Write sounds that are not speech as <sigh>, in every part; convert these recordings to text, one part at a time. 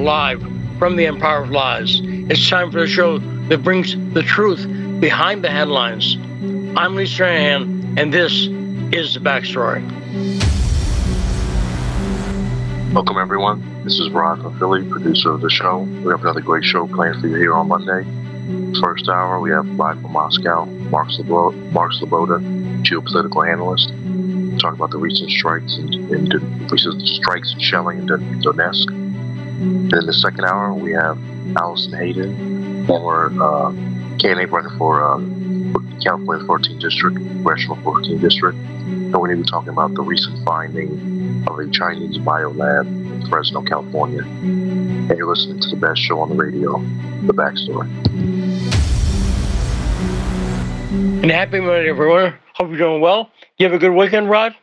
live from the Empire of Lies. It's time for the show that brings the truth behind the headlines. I'm Lee Stranahan, and this is the backstory. Welcome, everyone. This is Rod from Philly, producer of the show. We have another great show planned for you here on Monday. First hour, we have live from Moscow, Mark Sleboda geopolitical analyst, talk about the recent strikes and, and recent strikes and shelling in Donetsk. And in the second hour, we have Allison Hayden, former uh, candidate running for uh, California 14th District, Congressional 14th District. And we're going to be talking about the recent finding of a Chinese biolab in Fresno, California. And you're listening to the best show on the radio, The Backstory. And happy Monday, everyone. Hope you're doing well. You have a good weekend, Rod?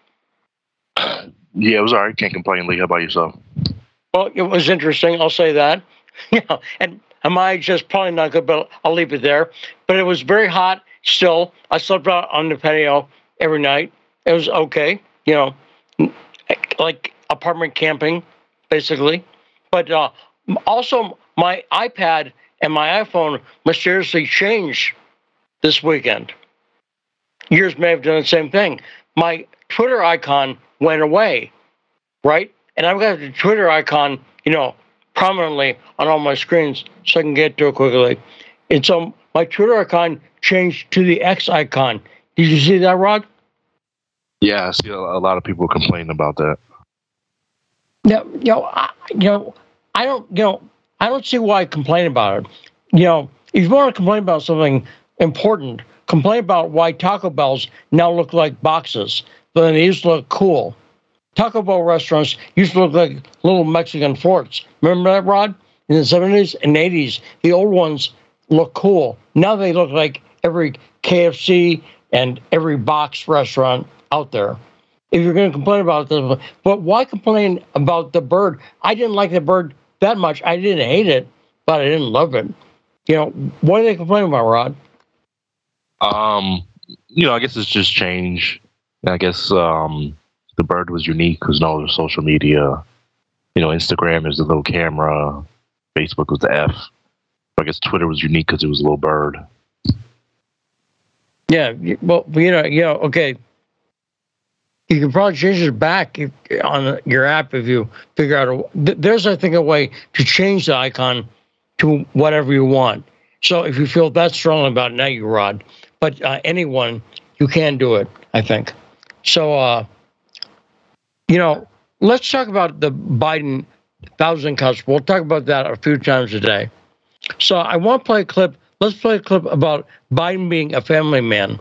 Yeah, it was all right. Can't complain, Lee. How about yourself? Well, it was interesting. I'll say that. <laughs> Yeah, and I just probably not good, but I'll leave it there. But it was very hot still. I slept out on the patio every night. It was okay, you know, like apartment camping, basically. But uh, also, my iPad and my iPhone mysteriously changed this weekend. Yours may have done the same thing. My Twitter icon went away, right? And I've got the Twitter icon, you know, prominently on all my screens so I can get to it quickly. And so my Twitter icon changed to the X icon. Did you see that, Rod? Yeah, I see a, lot of people complaining about that. No, you know, I, you know, I don't, you know, I don't see why I complain about it. You know, if you want to complain about something important, complain about why Taco Bells now look like boxes, but then they used to look cool. Taco Bell restaurants used to look like little Mexican forts. Remember that, Rod? In the 70s and 80s, the old ones look cool. Now they look like every KFC and every box restaurant out there. If you're going to complain about this, but why complain about the bird? I didn't like the bird that much. I didn't hate it, but I didn't love it. You know, what are they complaining about, Rod? Um, you know, I guess it's just change. I guess um, the bird was unique because no other social media. You know, Instagram is the little camera. Facebook was the F. I guess Twitter was unique because it was a little bird. Yeah, well, you know, you know, okay. You can probably change it back if, on your app if you figure out. A, there's, I think, a way to change the icon to whatever you want. So if you feel that strongly about it, now you Rod. But uh, anyone, you can do it. I think. So, uh, you know, let's talk about the Biden thousand cuts. We'll talk about that a few times a day. So I want to play a clip. Let's play a clip about Biden being a family man.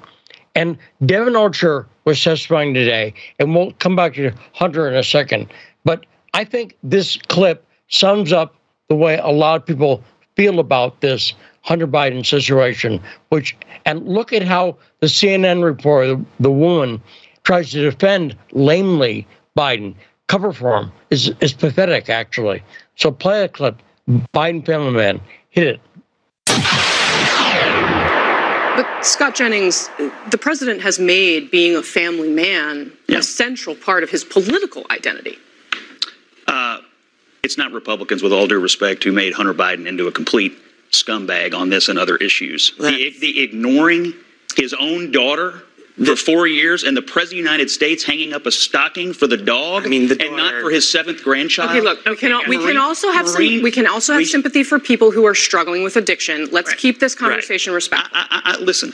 And Devon Archer was testifying today, and we'll come back to Hunter in a second. But I think this clip sums up the way a lot of people feel about this Hunter Biden situation, which, and look at how the CNN reporter, the, the woman, tries to defend lamely Biden. Cover for him is, is pathetic, actually. So play a clip. Biden family man, hit it. But Scott Jennings, the president has made being a family man yeah. a central part of his political identity. Uh, it's not Republicans, with all due respect, who made Hunter Biden into a complete scumbag on this and other issues. The, the ignoring his own daughter for four years and the president of the United States hanging up a stocking for the dog I mean, the and not for his seventh grandchild. Okay, look, we can, we can also have some, we can also have sympathy for people who are struggling with addiction. Let's right, keep this conversation right. respectful. I, I, I, listen,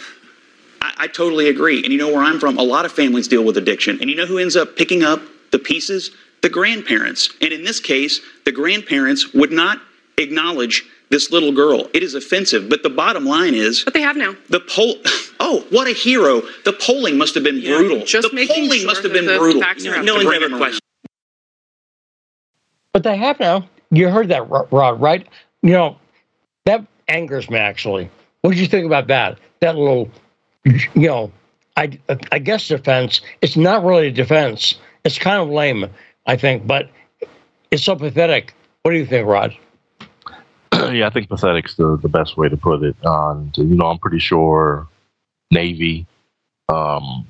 I, I totally agree. And you know where I'm from? A lot of families deal with addiction. And you know who ends up picking up the pieces? The grandparents. And in this case, the grandparents would not acknowledge this little girl. It is offensive, but the bottom line is. But they have now. The poll. <laughs> Oh, what a hero! The polling must have been yeah, brutal. Just the polling sure must have been brutal. No, no one ever questioned. But they have now. You heard that, Rod, right? You know, that angers me actually. What did you think about that? That little, you know, I I guess defense. It's not really a defense. It's kind of lame, I think, but it's so pathetic. What do you think, Rod? Yeah, I think pathetic's the, the best way to put it. And you know, I'm pretty sure Navy um,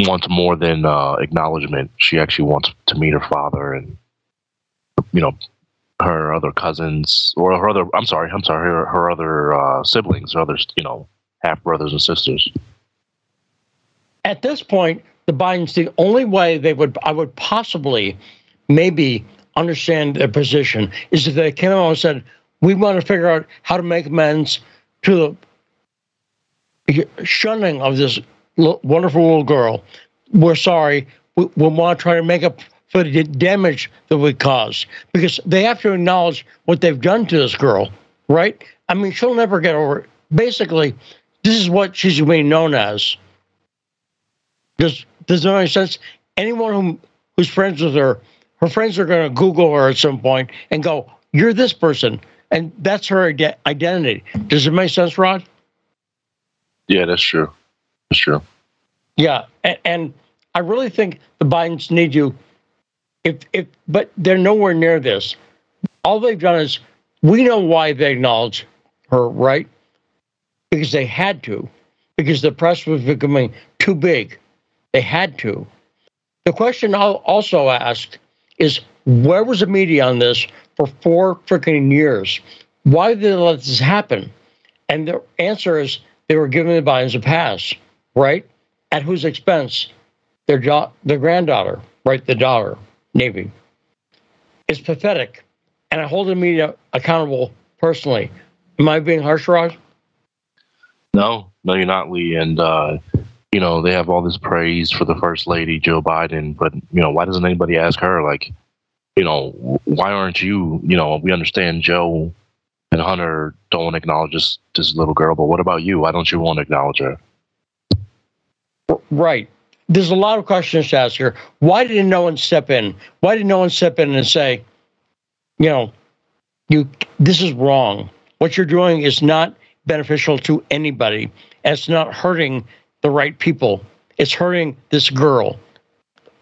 wants more than uh, acknowledgement. She actually wants to meet her father and you know her other cousins or her other. I'm sorry, I'm sorry, her, her other uh, siblings, her other you know half brothers and sisters. At this point, the Bidens, the only way they would, I would possibly, maybe understand their position is if they came out and said, "We want to figure out how to make amends to the shunning of this wonderful little girl. We're sorry. We, we want to try to make up for the damage that we caused because they have to acknowledge what they've done to this girl, right? I mean, she'll never get over it. Basically, this is what she's being known as. Does does that make sense? Anyone who who's friends with her, her friends are going to Google her at some point and go, "You're this person," and that's her identity. Does it make sense, Rod? Yeah, that's true. That's true. Yeah, and, and I really think the Bidens need you if if but they're nowhere near this. All they've done is we know why they acknowledge her, right? Because they had to, because the press was becoming too big. They had to. The question I'll also ask is where was the media on this for four freaking years? Why did they let this happen? And the answer is they were giving the Bidens a pass, right? At whose expense? Their, jo- their granddaughter, right? The daughter. Navy. It's pathetic, and I hold the media accountable personally. Am I being harsh, Rod? No, no, you're not, Lee. And uh, you know they have all this praise for the first lady, Joe Biden, but you know why doesn't anybody ask her, like, you know, why aren't you? You know, we understand Joe and Hunter don't acknowledge this this little girl, but what about you? Why don't you want to acknowledge her? Right there's a lot of questions to ask here. Why didn't no one step in? Why did no one step in and say, you know, you this is wrong. What you're doing is not beneficial to anybody. It's not hurting the right people. It's hurting this girl.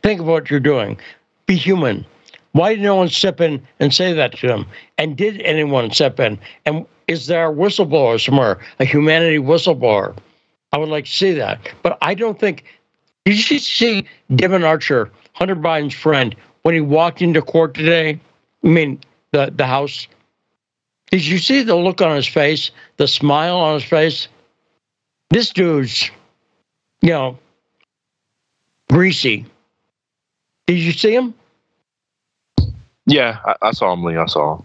Think of what you're doing. Be human. Why did no one step in and say that to him? And did anyone step in? And is there a whistleblower somewhere, a humanity whistleblower? I would like to see that. But I don't think did you see Devon Archer, Hunter Biden's friend, when he walked into court today? I mean, the, the House. Did you see the look on his face, the smile on his face? This dude's, you know, greasy. Did you see him? Yeah, I, I saw him, Lee. I saw him.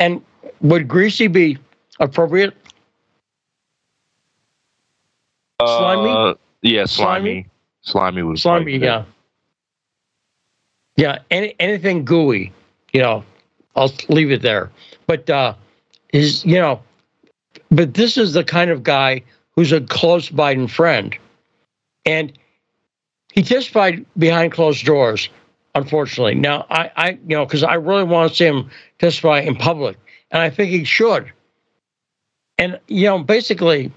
And would greasy be appropriate? Slimy? Uh, yeah, slimy. Slimy, was slimy. yeah. Yeah, any, anything gooey, you know, I'll leave it there. But uh, is you know, but this is the kind of guy who's a close Biden friend, and he testified behind closed doors. Unfortunately, now I, I you know, because I really want to see him testify in public, and I think he should. And you know, basically,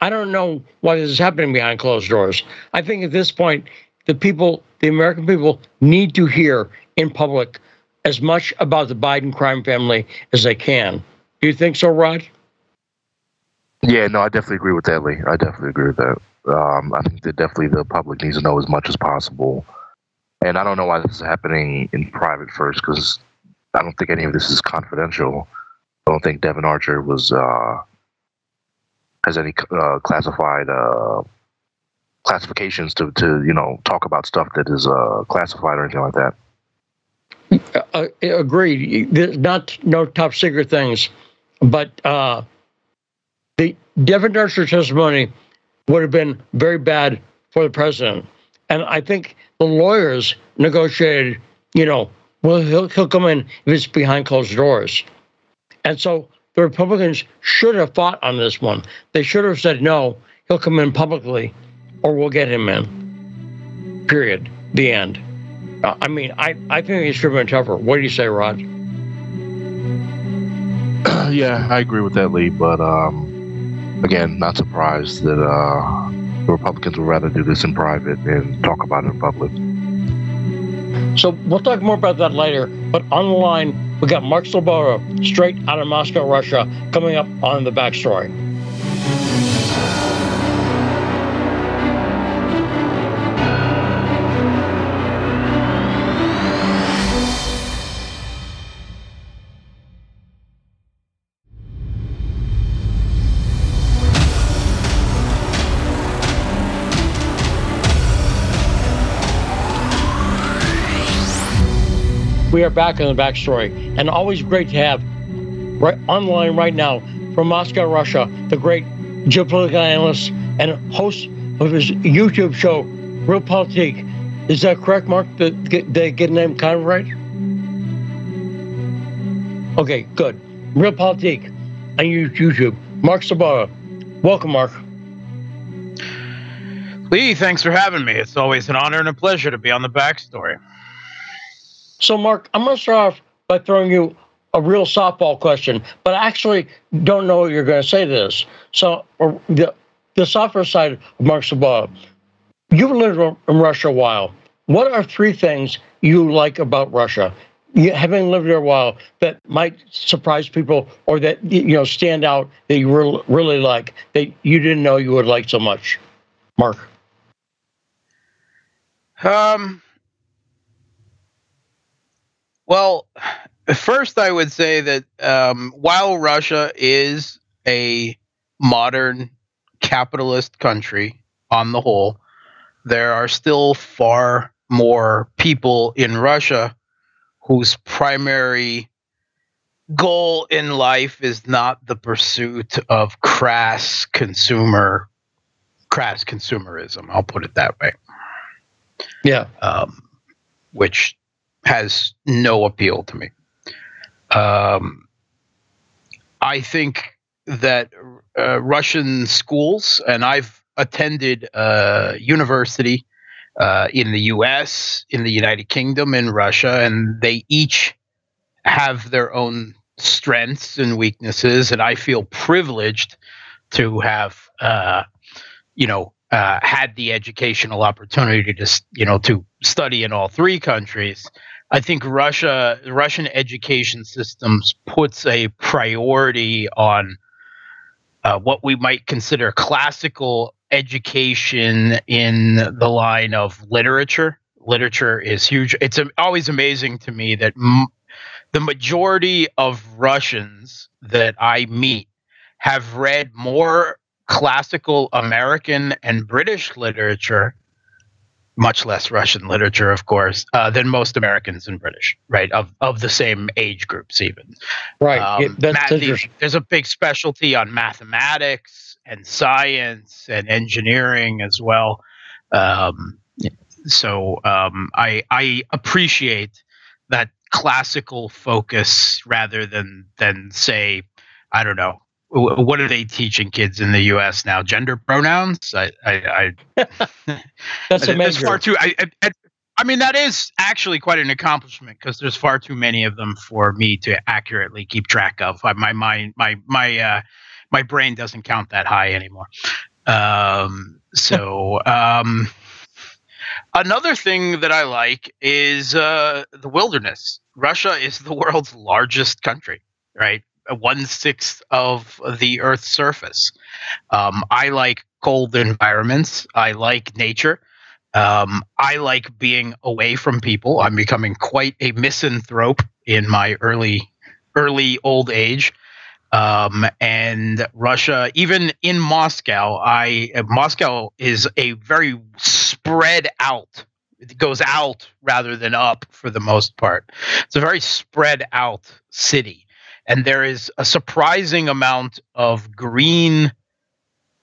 I don't know why this is happening behind closed doors. I think at this point, the people, the American people, need to hear in public as much about the Biden crime family as they can. Do you think so, Rod? Yeah, no, I definitely agree with that, Lee. I definitely agree with that. Um, I think that definitely the public needs to know as much as possible. And I don't know why this is happening in private first, because I don't think any of this is confidential. I don't think Devon Archer was uh, has any uh, classified uh, classifications to, to you know talk about stuff that is uh, classified or anything like that. Uh, uh agreed. Not no top secret things, but the Devon Archer testimony would have been very bad for the president, and I think the lawyers negotiated. You know, well, he'll, he'll come in if it's behind closed doors, and so the Republicans should have fought on this one. They should have said, no, he'll come in publicly or we'll get him in. Period. The end. Uh, I mean, I, I think he should have been tougher. What do you say, Rod? <clears throat> yeah, I agree with that, Lee. But um, again, not surprised that uh, the Republicans would rather do this in private and talk about it in public. So we'll talk more about that later. But on the line, we got Mark Sleboda, straight out of Moscow, Russia, coming up on the backstory. We are back on the backstory, and always great to have right online right now from Moscow, Russia, the great geopolitical analyst and host of his YouTube show, Real Realpolitik. Is that correct, Mark? Did they get the name kind of right? Okay, good. Realpolitik on YouTube. Mark Sleboda. Welcome, Mark. Lee, thanks for having me. It's always an honor and a pleasure to be on the backstory. So, Mark, I'm going to start off by throwing you a real softball question, but I actually don't know what you're going to say to this. So, the, the software side of Mark Sleboda, you've lived in Russia a while. What are three things you like about Russia? You, having lived there a while, that might surprise people, or that you know stand out that you really, really like that you didn't know you would like so much, Mark. Um. Well, first, I would say that um, while Russia is a modern capitalist country on the whole, there are still far more people in Russia whose primary goal in life is not the pursuit of crass consumer crass consumerism i'll put it that way. Yeah. Um, which has no appeal to me um, i think that uh, russian schools and i've attended uh, university uh, in the US, in the United Kingdom, in Russia, and they each have their own strengths and weaknesses. And I feel privileged to have, uh, you know, uh, had the educational opportunity to, you know, to study in all three countries. I think Russia, the Russian education systems puts a priority on uh, what we might consider classical education in the line of literature. Literature is huge. It's always amazing to me that m- the majority of Russians that I meet have read more classical American and British literature, much less Russian literature, of course, uh, than most Americans and British, right? Of of the same age groups, even. Right. Um, math, there's a big specialty on mathematics and science and engineering as well. Um, so um, I I appreciate that classical focus rather than than say I don't know what are they teaching kids in the U.S. now? Gender pronouns? I, I, I <laughs> that's That's far too. I, I, I mean, that is actually quite an accomplishment because there's far too many of them for me to accurately keep track of. My mind, my my uh, my brain doesn't count that high anymore. Um, so <laughs> um, another thing that I like is uh, the wilderness. Russia is the world's largest country, right? One sixth of the Earth's surface. Um, I like cold environments. I like nature. Um, I like being away from people. I'm becoming quite a misanthrope in my early early old age. Um, and Russia, even in Moscow, I uh, Moscow is a very spread out. It goes out rather than up for the most part. It's a very spread out city, and there is a surprising amount of green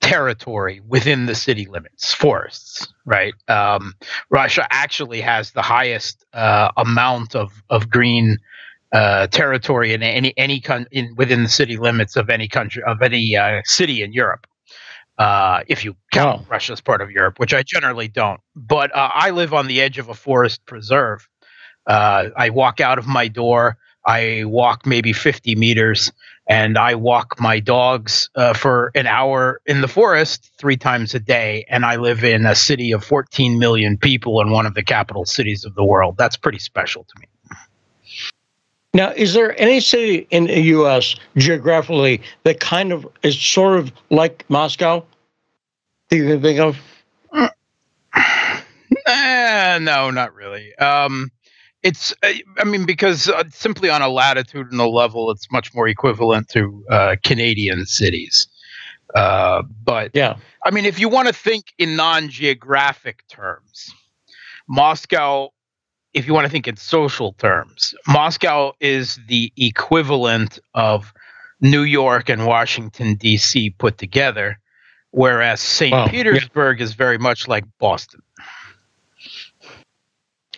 territory within the city limits, forests. Right. Um, Russia actually has the highest uh, amount of of green uh, territory in any any con- in within the city limits of any country of any uh, city in Europe. Uh, if you count oh. Russia as part of Europe, which I generally don't. But uh, I live on the edge of a forest preserve. Uh, I walk out of my door. I walk maybe 50 meters, and I walk my dogs uh, for an hour in the forest three times a day. And I live in a city of 14 million people in one of the capital cities of the world. That's pretty special to me. Now, is there any city in the U.S. geographically that kind of is sort of like Moscow? Do you think of? Uh, <sighs> no, not really. Um, it's, uh, I mean, because uh, simply on a latitudinal level, it's much more equivalent to uh, Canadian cities. Uh, but yeah, I mean, if you want to think in non-geographic terms, Moscow if you want to think in social terms, Moscow is the equivalent of New York and Washington D.C. put together, whereas St. Wow. Petersburg yeah. is very much like Boston.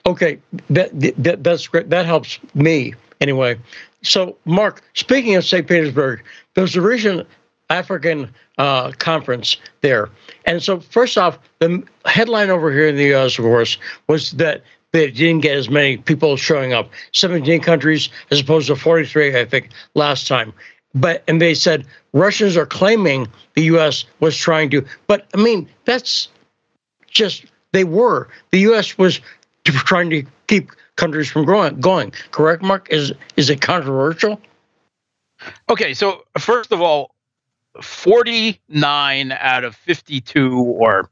Okay, that, that that's great. That helps me anyway. So, Mark, speaking of St. Petersburg, there's a recent African uh, conference there. And so, first off, the headline over here in the U.S., of course, was that they didn't get as many people showing up 17 countries as opposed to 43, I think, last time. But, and they said Russians are claiming the U.S. was trying to, but I mean, that's just, they were. The U.S. was trying to keep countries from growing, going. Correct, Mark? Is is it controversial? Okay, so first of all, 49 out of 52 or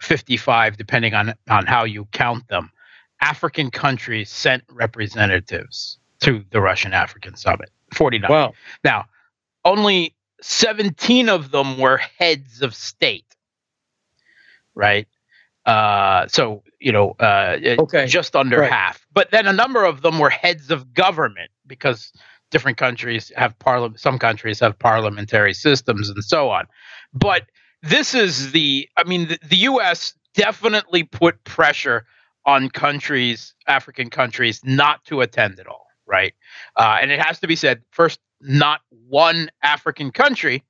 55, depending on, on how you count them, African countries sent representatives to the Russian African Summit. 49. Wow. Now, only 17 of them were heads of state, right? Uh, so you know, uh, okay. just under right. half. But then a number of them were heads of government because different countries have parliament. Some countries have parliamentary systems and so on. But this is the. I mean, the, the U.S. definitely put pressure on countries, African countries, not to attend at all. Right, uh, and it has to be said first. Not one African country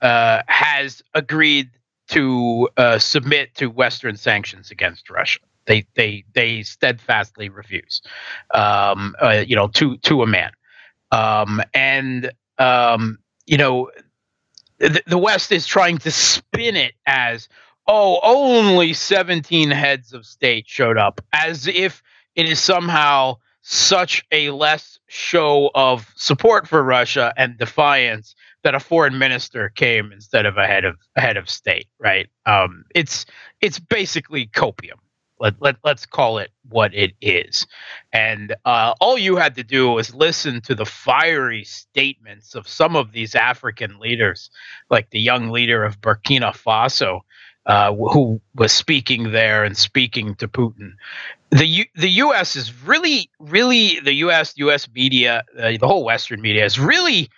uh, has agreed to uh, submit to Western sanctions against Russia. They they they steadfastly refuse. Um, uh, you know, to to a man, um, and um, you know, the, the West is trying to spin it as oh, only 17 heads of state showed up, as if it is somehow such a less show of support for Russia and defiance that a foreign minister came instead of a head of a head of state, right? Um, it's it's basically copium. Let, let, let's call it what it is. And uh, all you had to do was listen to the fiery statements of some of these African leaders, like the young leader of Burkina Faso, uh, who was speaking there and speaking to Putin. The U- the U.S. is really, really the U.S. U.S. media, uh, the whole Western media is really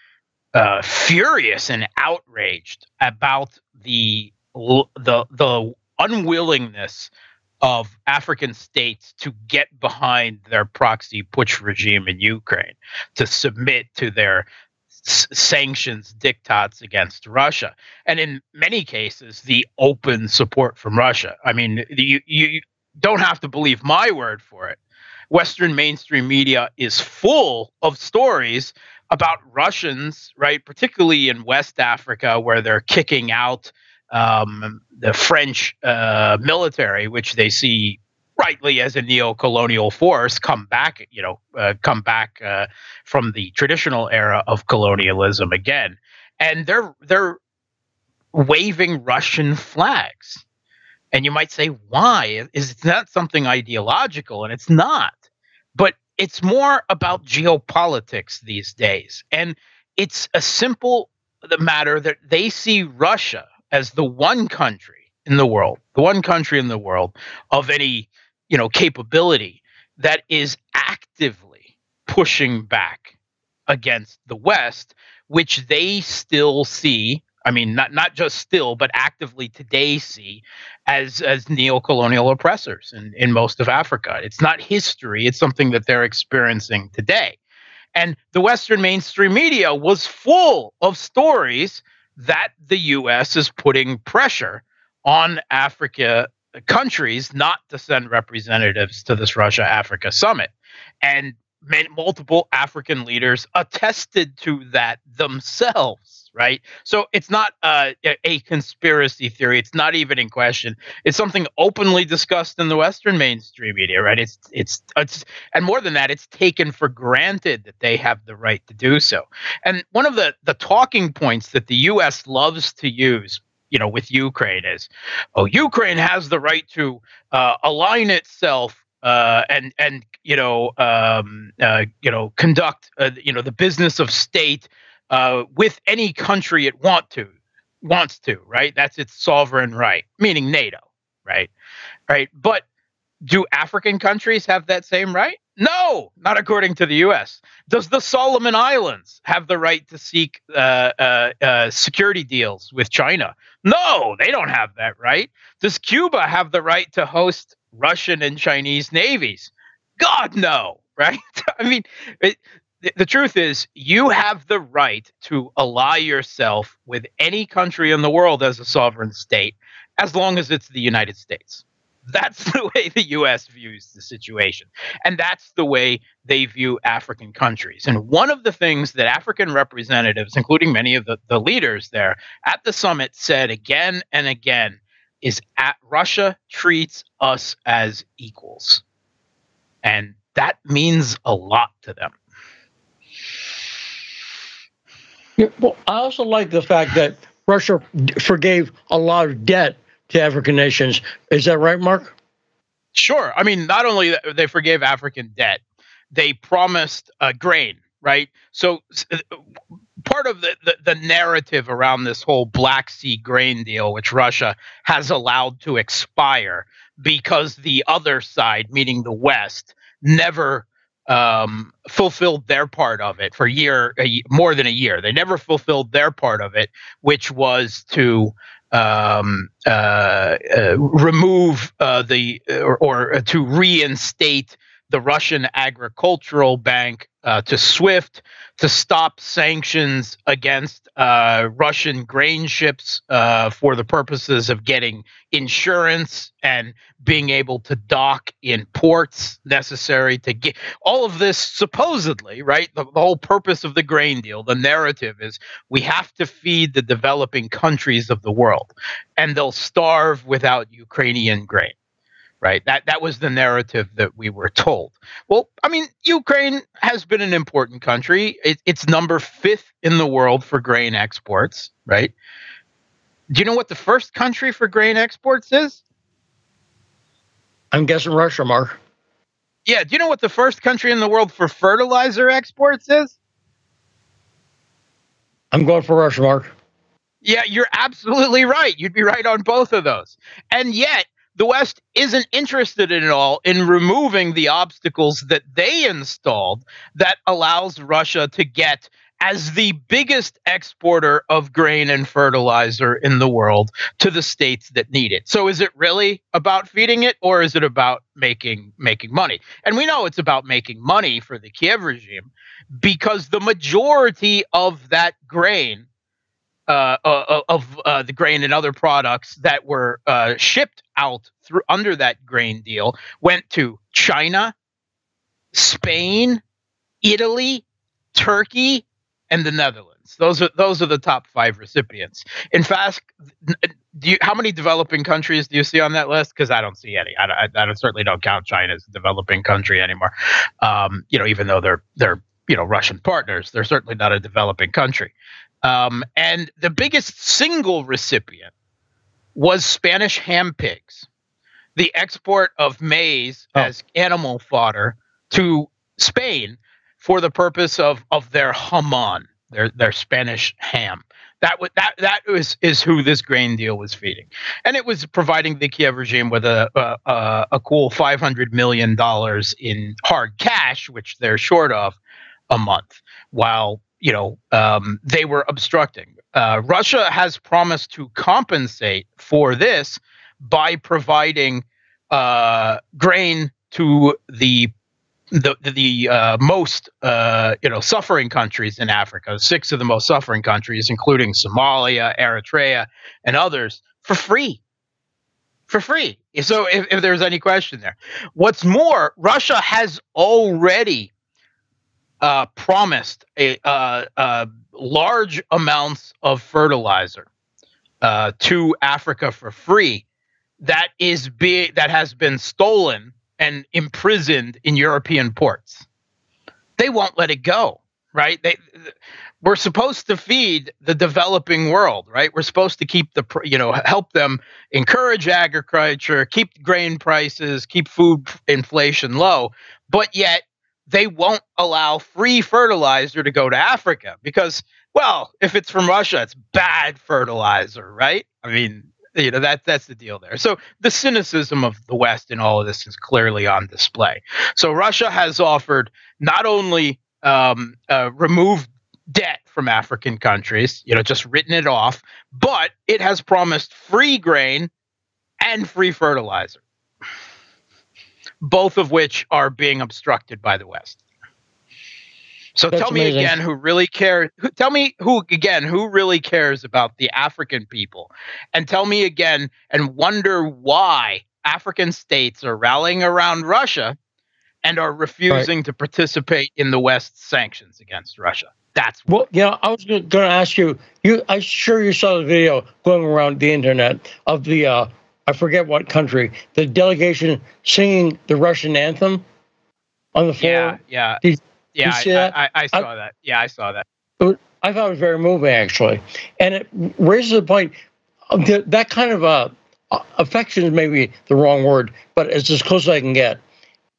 uh, furious and outraged about the the the unwillingness of African states to get behind their proxy putsch regime in Ukraine, to submit to their sanctions diktats against Russia, and in many cases, the open support from Russia. I mean, you, you don't have to believe my word for it. Western mainstream media is full of stories about Russians, right, particularly in West Africa, where they're kicking out um, the French uh, military, which they see rightly as a neo-colonial force, come back, you know, uh, come back uh, from the traditional era of colonialism again, and they're they're waving Russian flags. And you might say, why? Is it not something ideological? And it's not. But it's more about geopolitics these days. And it's a simple the matter that they see Russia as the one country in the world, the one country in the world of any, you know, capability that is actively pushing back against the West, which they still see I mean, not not just still, but actively today see as as neo-colonial oppressors in, in most of Africa. It's not history; it's something that they're experiencing today. And the Western mainstream media was full of stories that the U.S. is putting pressure on Africa countries not to send representatives to this Russia Africa summit. And multiple African leaders attested to that themselves right? So it's not uh, a conspiracy theory. It's not even in question. It's something openly discussed in the Western mainstream media, right? It's it's it's and more than that, it's taken for granted that they have the right to do so. And one of the the talking points that the U.S. loves to use. You know, with Ukraine is, oh, Ukraine has the right to uh, align itself uh, and and you know um, uh, you know conduct uh, you know the business of state uh, with any country it want to wants to, right? That's its sovereign right, meaning NATO, right? Right. But do African countries have that same right? No, not according to the U.S. Does the Solomon Islands have the right to seek uh, uh, uh, security deals with China? No, they don't have that right. Does Cuba have the right to host Russian and Chinese navies? God, no, <laughs> right? I mean, it, the truth is, you have the right to ally yourself with any country in the world as a sovereign state, as long as it's the United States. That's the way the US views the situation. And that's the way they view African countries. And one of the things that African representatives, including many of the, the leaders there at the summit, said again and again is at Russia treats us as equals. And that means a lot to them. Yeah, well, I also like the fact that Russia forgave a lot of debt to African nations. Is that right, Mark? Sure. I mean, not only they forgave African debt, they promised uh, grain, right? So uh, part of the, the, the narrative around this whole Black Sea grain deal, which Russia has allowed to expire because the other side, meaning the West, never um, fulfilled their part of it for a year, a, more than a year. They never fulfilled their part of it, which was to um, uh, uh, remove uh, the or, or, to reinstate the Russian Agricultural Bank uh, to SWIFT to stop sanctions against uh, Russian grain ships uh, for the purposes of getting insurance and being able to dock in ports necessary to get all of this supposedly, right? The, the whole purpose of the grain deal, the narrative is we have to feed the developing countries of the world and they'll starve without Ukrainian grain right? That that was the narrative that we were told. Well, I mean, Ukraine has been an important country. It, it's number fifth in the world for grain exports, right? Do you know what the first country for grain exports is? I'm guessing Russia, Mark. Yeah. Do you know what the first country in the world for fertilizer exports is? I'm going for Russia, Mark. Yeah, you're absolutely right. You'd be right on both of those. And yet, the West isn't interested at all in removing the obstacles that they installed that allows Russia to get as the biggest exporter of grain and fertilizer in the world to the states that need it. So is it really about feeding it or is it about making making money? And we know it's about making money for the Kiev regime because the majority of that grain uh, uh, uh, of uh, the grain and other products that were uh, shipped out through under that grain deal went to China, Spain, Italy, Turkey, and the Netherlands. Those are those are the top five recipients. In fact, do you, how many developing countries do you see on that list? Because I don't see any. I, I, I, certainly don't count China as a developing country anymore. Um, you know, even though they're they're you know Russian partners, they're certainly not a developing country. Um, and the biggest single recipient was Spanish ham pigs, the export of maize oh. as animal fodder to Spain for the purpose of, of their jamon, their, their Spanish ham. That was that that was is who this grain deal was feeding, and it was providing the Kiev regime with a a, a cool five hundred million dollars in hard cash, which they're short of a month, while you know, um, they were obstructing. Uh, Russia has promised to compensate for this by providing uh, grain to the the the uh, most uh, you know suffering countries in Africa, six of the most suffering countries, including Somalia, Eritrea, and others, for free. For free. So, if, if there's any question there, what's more, Russia has already uh, promised a uh, uh, large amounts of fertilizer uh, to Africa for free. That is be that has been stolen and imprisoned in European ports. They won't let it go, right? They, we're supposed to feed the developing world, right? We're supposed to keep the, you know, help them encourage agriculture, keep grain prices, keep food inflation low. But yet they won't allow free fertilizer to go to Africa because, well, if it's from Russia, it's bad fertilizer, right? I mean, you know that that's the deal there. So the cynicism of the West in all of this is clearly on display. So Russia has offered not only um, uh, removed debt from African countries, you know, just written it off, but it has promised free grain and free fertilizer, both of which are being obstructed by the West. So That's tell me amazing. again who really cares. Tell me who again who really cares about the African people, and tell me again and wonder why African states are rallying around Russia and are refusing right. to participate in the West's sanctions against Russia. That's well, yeah. I was going to ask you. You, I'm sure you saw the video going around the internet of the uh, I forget what country the delegation singing the Russian anthem on the floor. Yeah, yeah. Did, yeah, I, I, I, saw I, that. Yeah, I saw that. I thought it was very moving, actually, and it raises the point that, that kind of uh, affection is maybe the wrong word, but it's as close as I can get.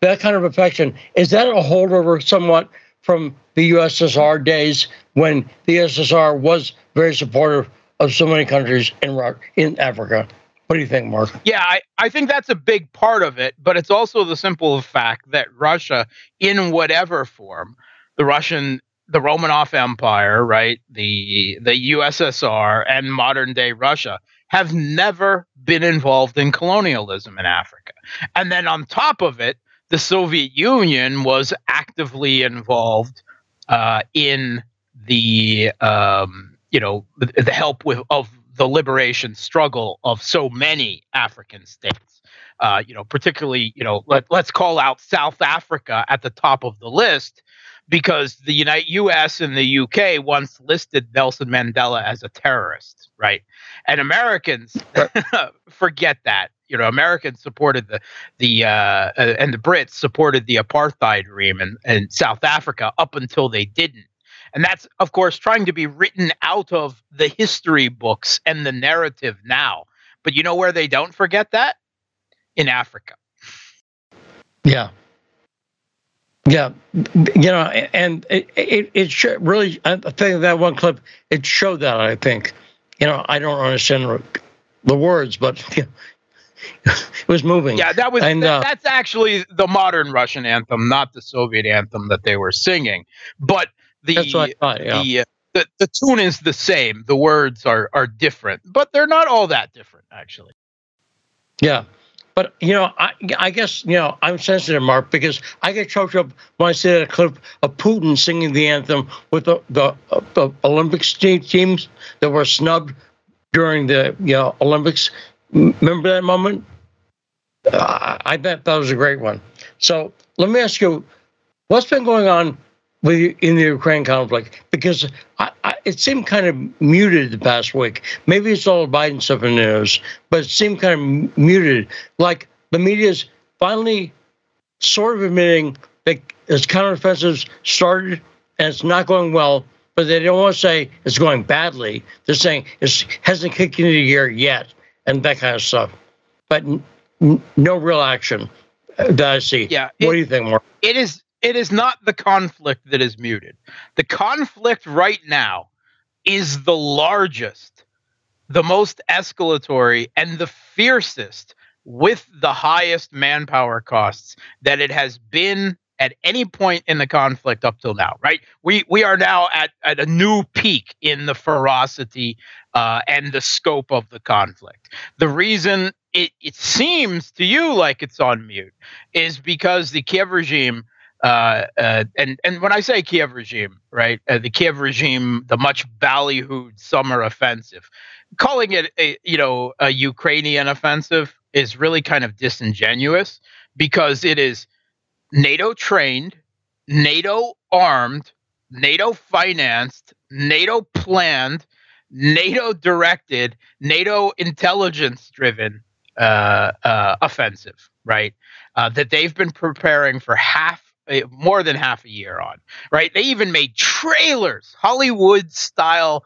That kind of affection is that a holdover somewhat from the USSR days when the USSR was very supportive of so many countries in in Africa. What do you think, Mark? Yeah, I, I think that's a big part of it, but it's also the simple fact that Russia, in whatever form, the Russian, the Romanov Empire, right, the the USSR, and modern day Russia have never been involved in colonialism in Africa. And then on top of it, the Soviet Union was actively involved uh, in the um, you know the, the help with of the liberation struggle of so many African states. Uh, you know, particularly, you know, let, let's call out South Africa at the top of the list because the United U.S. and the U.K. once listed Nelson Mandela as a terrorist, right? And Americans <laughs> forget that. You know, Americans supported the the uh, uh, and the Brits supported the apartheid regime in, in South Africa up until they didn't. And that's, of course, trying to be written out of the history books and the narrative now. But you know where they don't forget that? In Africa. Yeah. Yeah, you know, and it it, it really. I think that one clip it showed that. I think, you know, I don't understand the words, but <laughs> you know, it was moving. Yeah, that was and, uh, that's actually the modern Russian anthem, not the Soviet anthem that they were singing. But the That's what I thought, yeah. the, uh, the the tune is the same. The words are are different, but they're not all that different actually. Yeah. But you know, I, I guess you know I'm sensitive, Mark, because I get choked up when I see a clip of Putin singing the anthem with the the, uh, the Olympics teams that were snubbed during the you know Olympics. Remember that moment? Uh, I bet that was a great one. So let me ask you, what's been going on in the Ukraine conflict because I, I, it seemed kind of muted the past week. Maybe it's all Biden stuff in the news, but it seemed kind of muted. Like the media's finally sort of admitting that its counteroffensive started and it's not going well, but they don't want to say it's going badly. They're saying it hasn't kicked into gear yet and that kind of stuff. But n- no real action uh, that I see. Yeah. What it, do you think, Mark? It is it is not the conflict that is muted. The conflict right now is the largest, the most escalatory, and the fiercest with the highest manpower costs that it has been at any point in the conflict up till now, right? We we are now at, at a new peak in the ferocity uh, and the scope of the conflict. The reason it, it seems to you like it's on mute is because the Kiev regime uh, uh, and and when I say Kiev regime, right, uh, the Kiev regime, the much ballyhooed summer offensive, calling it a you know a Ukrainian offensive is really kind of disingenuous because it is NATO trained, NATO armed, NATO financed, NATO planned, NATO directed, NATO intelligence driven uh, uh, offensive, right? That they've been preparing for half more than half a year on, right? They even made trailers, Hollywood style,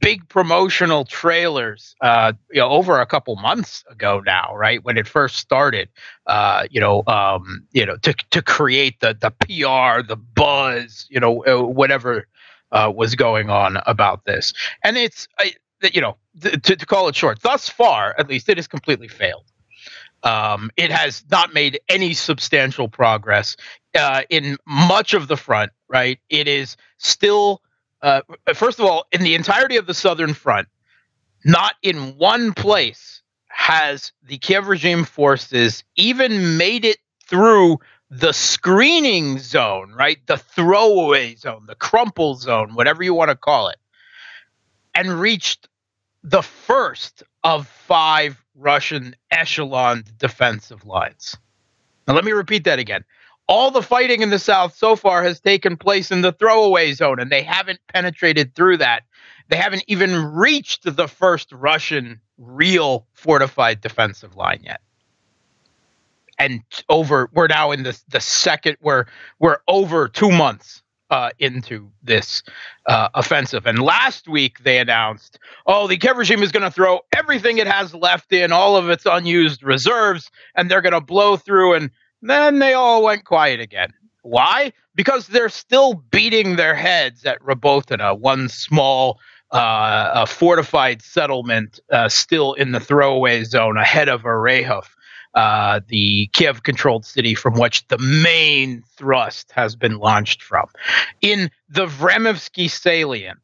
big promotional trailers, uh, you know, over a couple months ago now, right? When it first started, uh, you know, um, you know, to to create the the PR, the buzz, you know, uh, whatever uh, was going on about this, and it's. I, you know to, to call it short, thus far, at least, it has completely failed. Um, it has not made any substantial progress uh, in much of the front. Right, it is still. Uh, first of all, in the entirety of the southern front, not in one place has the Kiev regime forces even made it through the screening zone, right? The throwaway zone, the crumple zone, whatever you want to call it, and reached the first of five Russian echelon defensive lines. Now, let me repeat that again. All the fighting in the South so far has taken place in the throwaway zone, and they haven't penetrated through that. They haven't even reached the first Russian real fortified defensive line yet and over we're now in the the second we're we're over two months uh, into this uh, offensive. And last week they announced, oh, the Kiev regime is going to throw everything it has left in, all of its unused reserves, and they're going to blow through. And then they all went quiet again. Why? Because they're still beating their heads at Robotyne, one small uh, fortified settlement uh, still in the throwaway zone ahead of Orekhov uh, the Kiev controlled city from which the main thrust has been launched from. In the Vremivsky salient,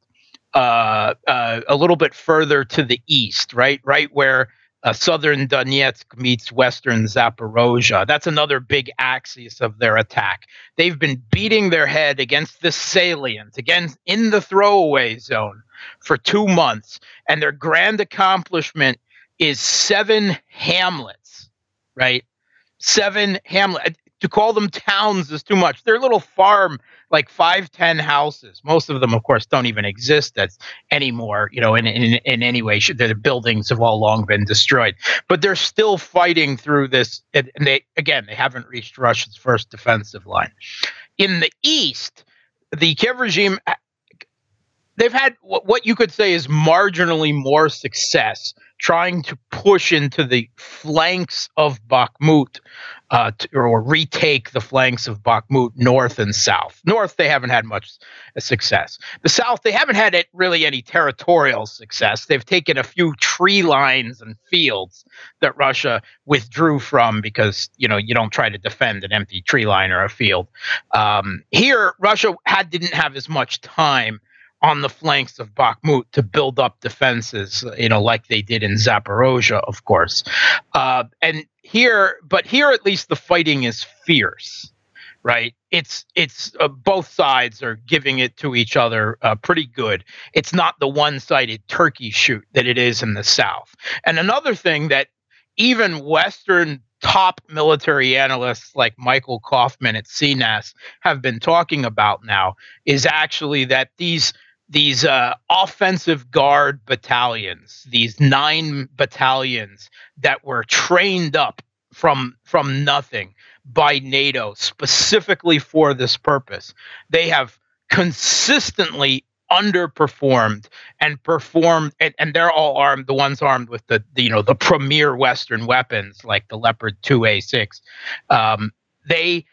uh, uh, a little bit further to the east, right, right where uh, southern Donetsk meets western Zaporozhye. That's another big axis of their attack. They've been beating their head against the salient, again in the throwaway zone for two months, and their grand accomplishment is seven hamlets right? Seven hamlet. Uh, to call them towns is too much. They're little farm, like five, ten houses. Most of them, of course, don't even exist as anymore. You know, in in, in any way, the buildings have all long been destroyed. But they're still fighting through this, and they again, they haven't reached Russia's first defensive line. In the east, the Kiev regime uh, they've had what you could say is marginally more success trying to push into the flanks of Bakhmut uh, to, or retake the flanks of Bakhmut north and south. North, they haven't had much success. The south, they haven't had it really any territorial success. They've taken a few tree lines and fields that Russia withdrew from because you know you don't try to defend an empty tree line or a field. Um, here, Russia had didn't have as much time on the flanks of Bakhmut to build up defenses, you know, like they did in Zaporozhye, of course. Uh, and here, but here at least the fighting is fierce, right? It's it's uh, both sides are giving it to each other uh, pretty good. It's not the one-sided turkey shoot that it is in the South. And another thing that even Western top military analysts like Michael Kofman at CNAS have been talking about now is actually that these these uh, offensive guard battalions, these nine battalions that were trained up from from nothing by NATO specifically for this purpose. They have consistently underperformed and performed and, and they're all armed the ones armed with the, the, you know the premier western weapons like the leopard 2a6 um, they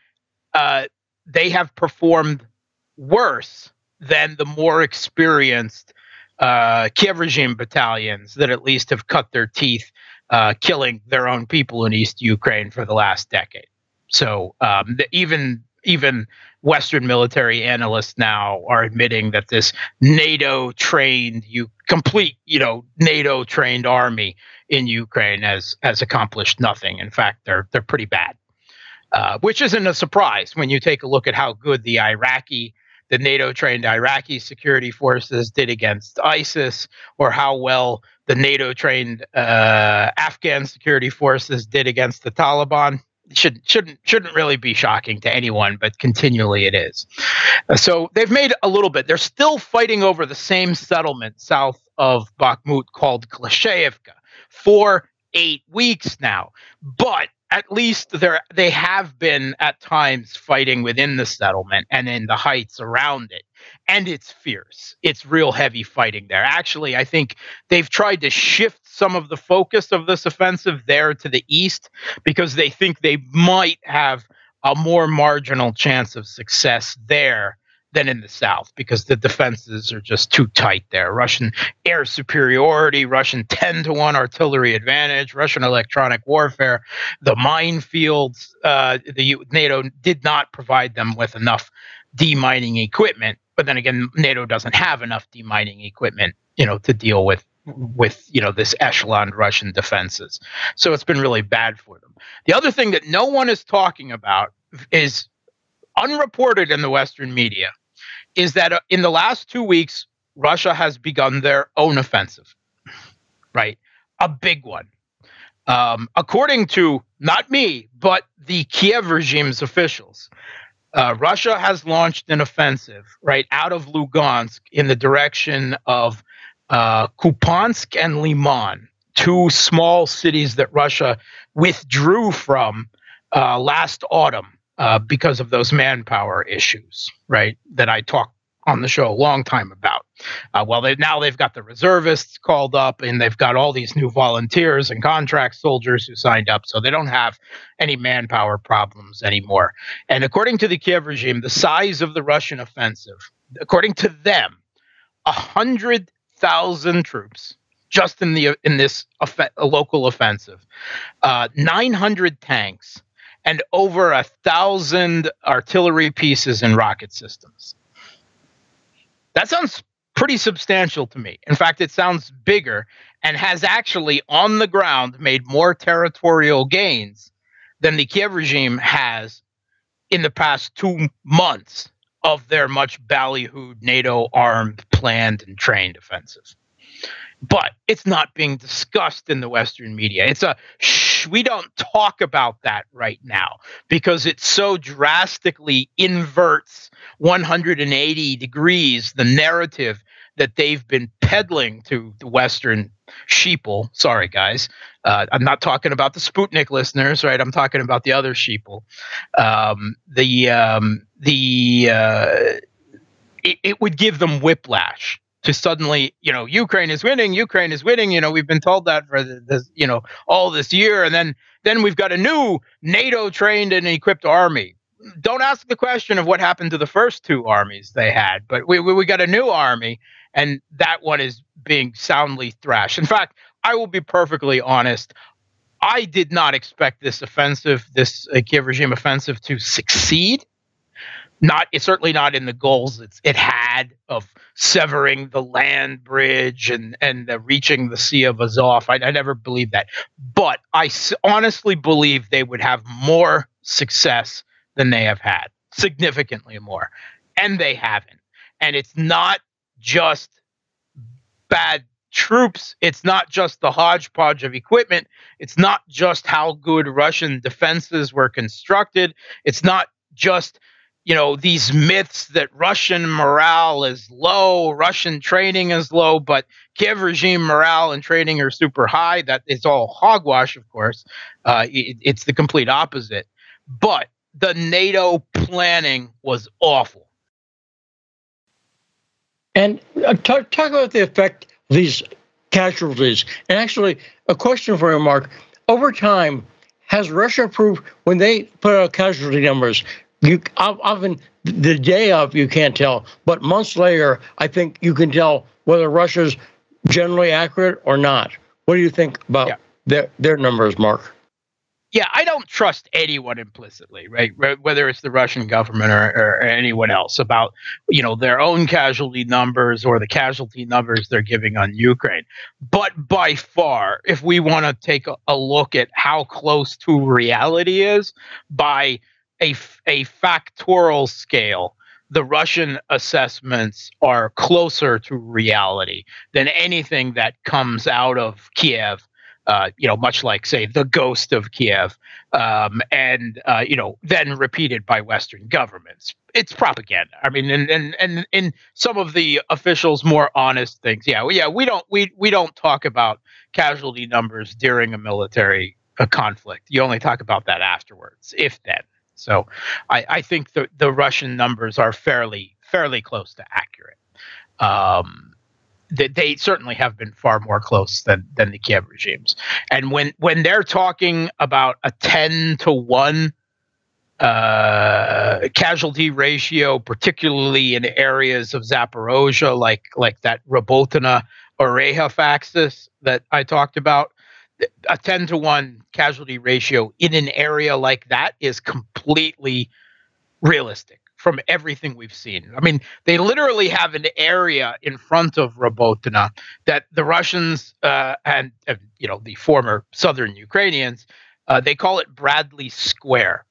uh, they have performed worse than the more experienced uh, Kiev regime battalions that at least have cut their teeth uh, killing their own people in East Ukraine for the last decade. So um, the, even even Western military analysts now are admitting that this NATO trained, you complete, you know, NATO trained army in Ukraine has has accomplished nothing. In fact, they're they're pretty bad, uh, which isn't a surprise when you take a look at how good the Iraqi the NATO trained Iraqi security forces did against ISIS, or how well the NATO trained uh, Afghan security forces did against the Taliban. Should, shouldn't shouldn't really be shocking to anyone, but continually it is. So they've made a little bit. They're still fighting over the same settlement south of Bakhmut called Klashayevka for eight weeks now. But at least there they have been at times fighting within the settlement and in the heights around it. And it's fierce. It's real heavy fighting there. Actually i think they've tried to shift some of the focus of this offensive there to the east because they think they might have a more marginal chance of success there than in the south because the defenses are just too tight there. Russian air superiority, Russian 10 to 1 artillery advantage, Russian electronic warfare, the minefields. Uh, the NATO did not provide them with enough demining equipment. But then again, NATO doesn't have enough demining equipment, you know, to deal with with you know this echelon Russian defenses. So it's been really bad for them. The other thing that no one is talking about is unreported in the Western media is that uh, in the last two weeks, Russia has begun their own offensive, right? A big one. Um, according to not me, but the Kiev regime's officials, uh, Russia has launched an offensive right out of Lugansk in the direction of uh, Kupiansk and Liman, two small cities that Russia withdrew from uh, last autumn uh, because of those manpower issues, right? That I talked on the show a long time about. Uh, well, they, now they've got the reservists called up, and they've got all these new volunteers and contract soldiers who signed up, so they don't have any manpower problems anymore. And according to the Kiev regime, the size of the Russian offensive, according to them, a hundred thousand troops just in the in this off- local offensive, uh, 900 tanks, and over a thousand artillery pieces and rocket systems. That sounds pretty substantial to me. In fact, it sounds bigger and has actually on the ground made more territorial gains than the Kiev regime has in the past two months of their much ballyhooed NATO armed, planned, and trained offensive but it's not being discussed in the Western media. It's a we don't talk about that right now because it so drastically inverts 180 degrees the narrative that they've been peddling to the Western sheeple. Sorry, guys. Uh, I'm not talking about the Sputnik listeners, right? I'm talking about the other sheeple. Um, the um, the uh, it, it would give them whiplash to suddenly, you know, Ukraine is winning, Ukraine is winning. You know, we've been told that for this, you know, all this year, and then then we've got a new NATO trained and equipped army. Don't ask the question of what happened to the first two armies they had, but we we, we got a new army, and that one is being soundly thrashed. In fact, I will be perfectly honest. I did not expect this offensive, this uh, Kiev regime offensive, to succeed not it's certainly not in the goals it's, it had of severing the land bridge and and reaching the Sea of Azov. I, I never believed that, but I s- honestly believe they would have more success than they have had, significantly more, and they haven't. And it's not just bad troops. It's not just the hodgepodge of equipment. It's not just how good Russian defenses were constructed. It's not just you know these myths that Russian morale is low, Russian training is low, but Kiev regime morale and training are super high. That is all hogwash, of course. Uh, it, it's the complete opposite. But the NATO planning was awful. And uh, talk, talk about the effect these casualties. And actually, a question for you, Mark. Over time, has Russia proved when they put out casualty numbers, you often the day of you can't tell, but months later, I think you can tell whether Russia's generally accurate or not. What do you think about yeah. their their numbers, Mark? Yeah, I don't trust anyone implicitly, right? Whether it's the Russian government or, or, anyone else about you know their own casualty numbers or the casualty numbers they're giving on Ukraine. But by far, if we want to take a, a look at how close to reality is by a, a factorial scale, the Russian assessments are closer to reality than anything that comes out of Kiev. Uh, you know, much like say the ghost of Kiev, um, and uh, you know, then repeated by Western governments. It's propaganda. I mean, and and and in some of the officials' more honest things, yeah, yeah, we don't we we don't talk about casualty numbers during a military a conflict. You only talk about that afterwards, if then. So I, I think the, the Russian numbers are fairly fairly close to accurate. Um, they, they certainly have been far more close than than the Kiev regimes. And when when they're talking about a ten to one uh, casualty ratio, particularly in areas of Zaporozhia, like like that Robotyne Orekhov axis that I talked about. A 10 to 1 casualty ratio in an area like that is completely realistic from everything we've seen. I mean, they literally have an area in front of Robotyne that the Russians uh, and, uh, you know the former southern Ukrainians uh, they call it Bradley Square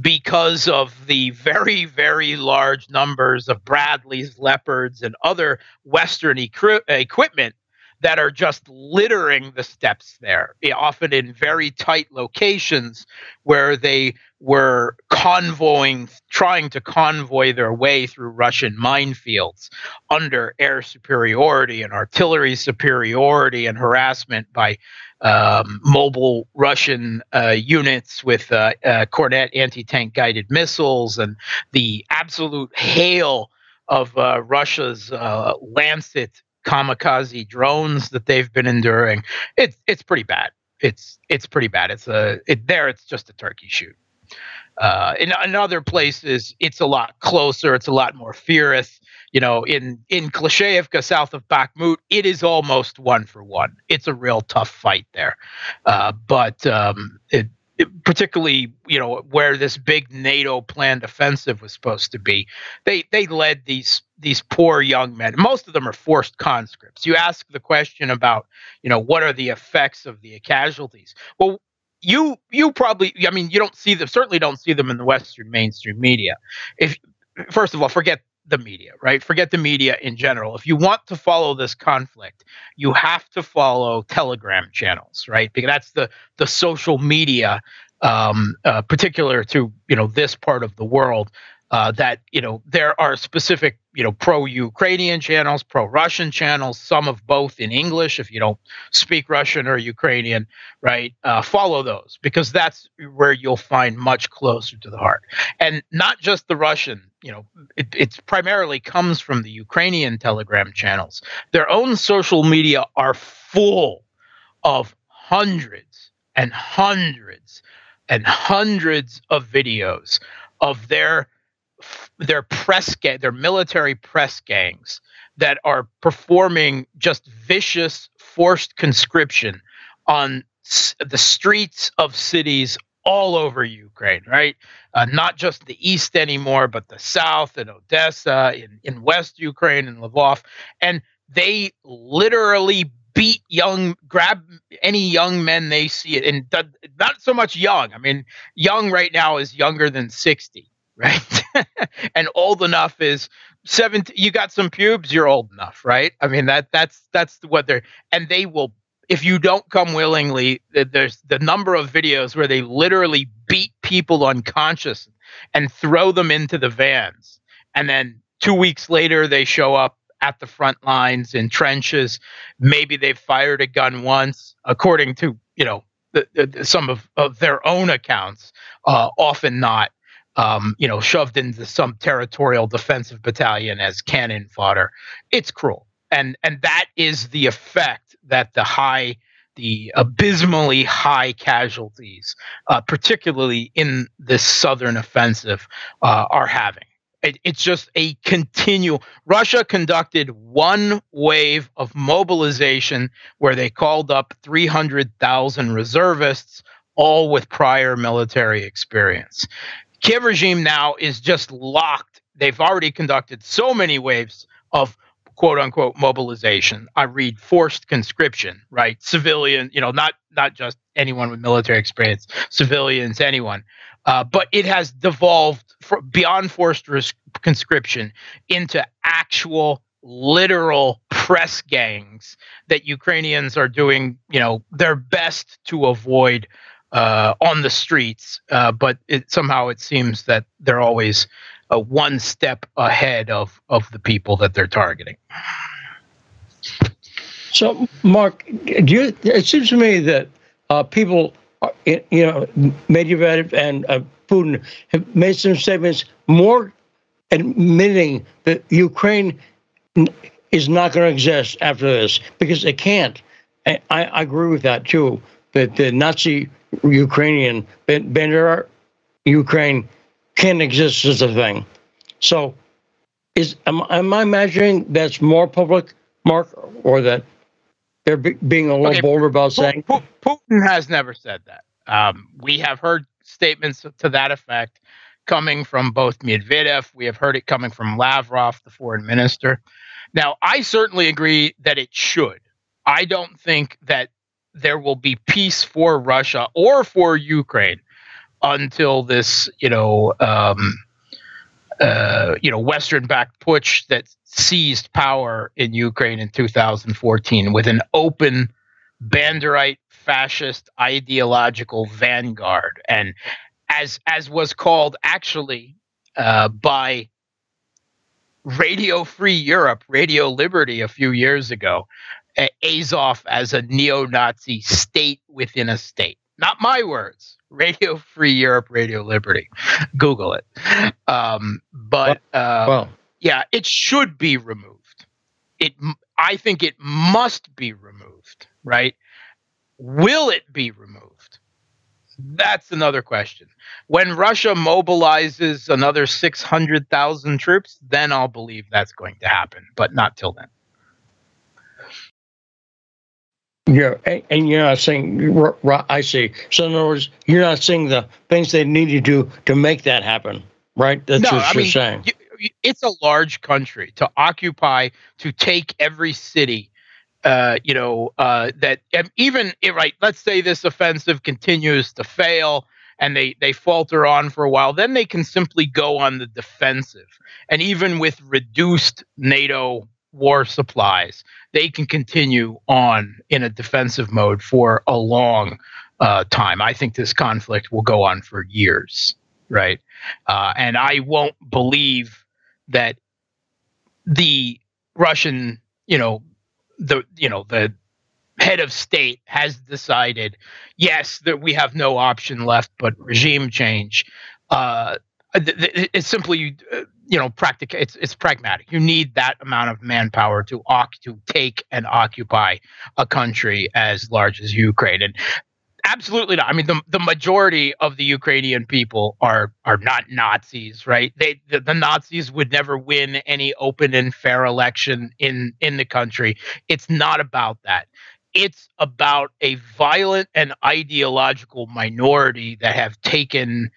because of the very very large numbers of Bradleys, Leopards, and other Western equi- equipment that are just littering the steppes there, often in very tight locations where they were convoying, trying to convoy their way through Russian minefields under air superiority and artillery superiority and harassment by um, mobile Russian uh, units with uh, uh, Kornet anti tank guided missiles and the absolute hail of uh, Russia's uh, Lancet kamikaze drones that they've been enduring. It's it's pretty bad. It's it's pretty bad. It's a it, there. It's just a turkey shoot. Uh, in, in other places, it's a lot closer. It's a lot more fierce. You know, in in Klishchiivka, south of Bakhmut, it is almost one for one. It's a real tough fight there, uh, but um, it, particularly you know where this big NATO planned offensive was supposed to be. They they led these these poor young men. Most of them are forced conscripts. You ask the question about you know what are the effects of the casualties. Well, you you probably I mean you don't see them certainly don't see them in the Western mainstream media. If first of all, forget the media, right? Forget the media in general. If you want to follow this conflict, you have to follow Telegram channels, right? Because that's the the social media, um, uh, particular to you know this part of the world. Uh, that you know there are specific you know pro-Ukrainian channels, pro-Russian channels, some of both in English if you don't speak Russian or Ukrainian, right? Uh, follow those because that's where you'll find much closer to the heart, and not just the Russian. You know, it it's primarily comes from the Ukrainian Telegram channels. Their own social media are full of hundreds and hundreds and hundreds of videos of their their press gang, their military press gangs that are performing just vicious forced conscription on the streets of cities all over Ukraine, right? Uh, not just the east anymore, but the south and Odessa, in, in West Ukraine and Lvov. And they literally beat young, grab any young men they see it. And not so much young. I mean, young right now is younger than 60 right? <laughs> and old enough is 17 you got some pubes, you're old enough, right? I mean that that's that's what they're and they will if you don't come willingly, there's the number of videos where they literally beat people unconscious and throw them into the vans. And then 2 weeks later they show up at the front lines in trenches. Maybe they've fired a gun once, according to, you know, the, the, some of, of their own accounts, uh, often not um, you know, shoved into some territorial defensive battalion as cannon fodder. It's cruel, and and that is the effect that the high, the abysmally high casualties, uh, particularly in this southern offensive, uh, are having. It, it's just a continual. Russia conducted one wave of mobilization where they called up 300,000 reservists all with prior military experience. Kiev regime now is just locked. They've already conducted so many waves of quote unquote mobilization. I read forced conscription, right? Civilian, you know, not not just anyone with military experience, civilians, anyone. Uh, but it has devolved for, beyond forced conscription into actual literal press gangs that Ukrainians are doing, you know, their best to avoid uh, on the streets, uh, but it, somehow it seems that they're always uh, one step ahead of, of the people that they're targeting. So, Mark, you, it seems to me that uh, people, uh, you know, Medvedev and uh, Putin have made some statements more admitting that Ukraine is not going to exist after this because it can't. I, I agree with that too. That the Nazi Ukrainian Bender Ukraine can exist as a thing. So, is am, am I imagining that's more public, Mark, or that they're be, being a little okay, bolder about saying Putin has never said that. Um, we have heard statements to that effect coming from both Medvedev. We have heard it coming from Lavrov, the foreign minister. Now, I certainly agree that it should. I don't think that there will be peace for Russia or for Ukraine until this, you know, um, uh, you know, Western-backed putsch that seized power in Ukraine in 2014 with an open Banderite fascist ideological vanguard, and as as was called actually uh, by Radio Free Europe, Radio Liberty, a few years ago, Azov as a neo-Nazi state within a state. Not my words. Radio Free Europe, Radio Liberty. Google it. Um, but uh, well, yeah, it should be removed. It, I think, it must be removed. Right? Will it be removed? That's another question. When Russia mobilizes another 600,000 troops, then I'll believe that's going to happen, but not till then. Yeah, and, and, you're not saying, I see. So, in other words, you're not saying the things they need to do to make that happen, right? That's no, what I you're mean, saying. You, it's a large country to occupy, to take every city uh, you know, uh, that even right, let's say this offensive continues to fail and they they falter on for a while, then they can simply go on the defensive. And even with reduced NATO war supplies, they can continue on in a defensive mode for a long uh, time. I think this conflict will go on for years, right? Uh, and I won't believe that the Russian, you know, the you know the head of state has decided, yes, that we have no option left but regime change. Uh, it's simply, uh, you know, practical. It's it's pragmatic. You need that amount of manpower to to take and occupy a country as large as Ukraine, and absolutely not. I mean, the the majority of the Ukrainian people are are not Nazis, right? They the, the, Nazis would never win any open and fair election in in the country. It's not about that. It's about a violent and ideological minority that have taken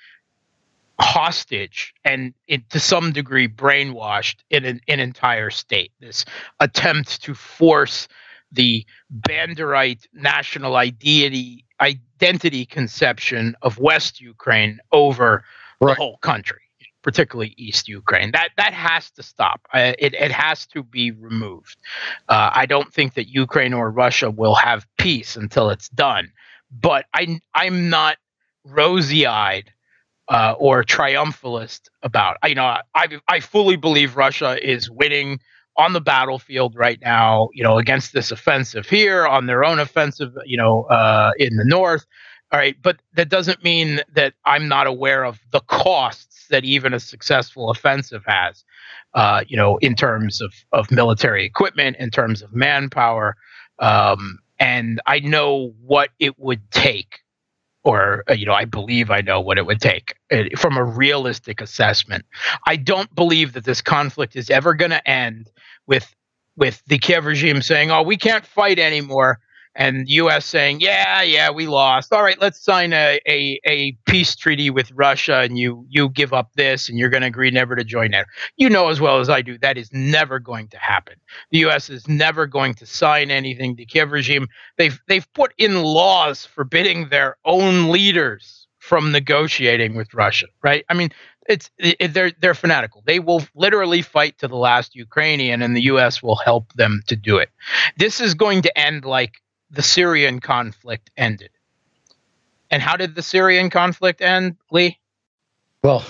hostage and it, to some degree brainwashed in an, an entire state. This attempt to force the Banderite national identity identity conception of West Ukraine over right. the whole country, particularly East Ukraine. That that has to stop. Uh, it it has to be removed. Uh, I don't think that Ukraine or Russia will have peace until it's done. But I I'm not rosy eyed. Uh, or triumphalist about. You know, I I fully believe Russia is winning on the battlefield right now, you know, against this offensive here, on their own offensive, you know, uh, in the north. All right, but that doesn't mean that I'm not aware of the costs that even a successful offensive has, uh, you know, in terms of, of military equipment, in terms of manpower. Um, and I know what it would take or uh, you know i believe i know what it would take uh, from a realistic assessment. I don't believe that this conflict is ever going to end with with the kiev regime saying oh we can't fight anymore and U.S. saying, "Yeah, yeah, we lost. All right, let's sign a, a, a peace treaty with Russia, and you you give up this, and you're going to agree never to join NATO." You know as well as I do that is never going to happen. The U.S. is never going to sign anything. The Kiev regime they've they've put in laws forbidding their own leaders from negotiating with Russia. Right? I mean, it's it, they're they're fanatical. They will literally fight to the last Ukrainian, and the U.S. will help them to do it. This is going to end like the Syrian conflict ended. And how did the Syrian conflict end, Lee? Well,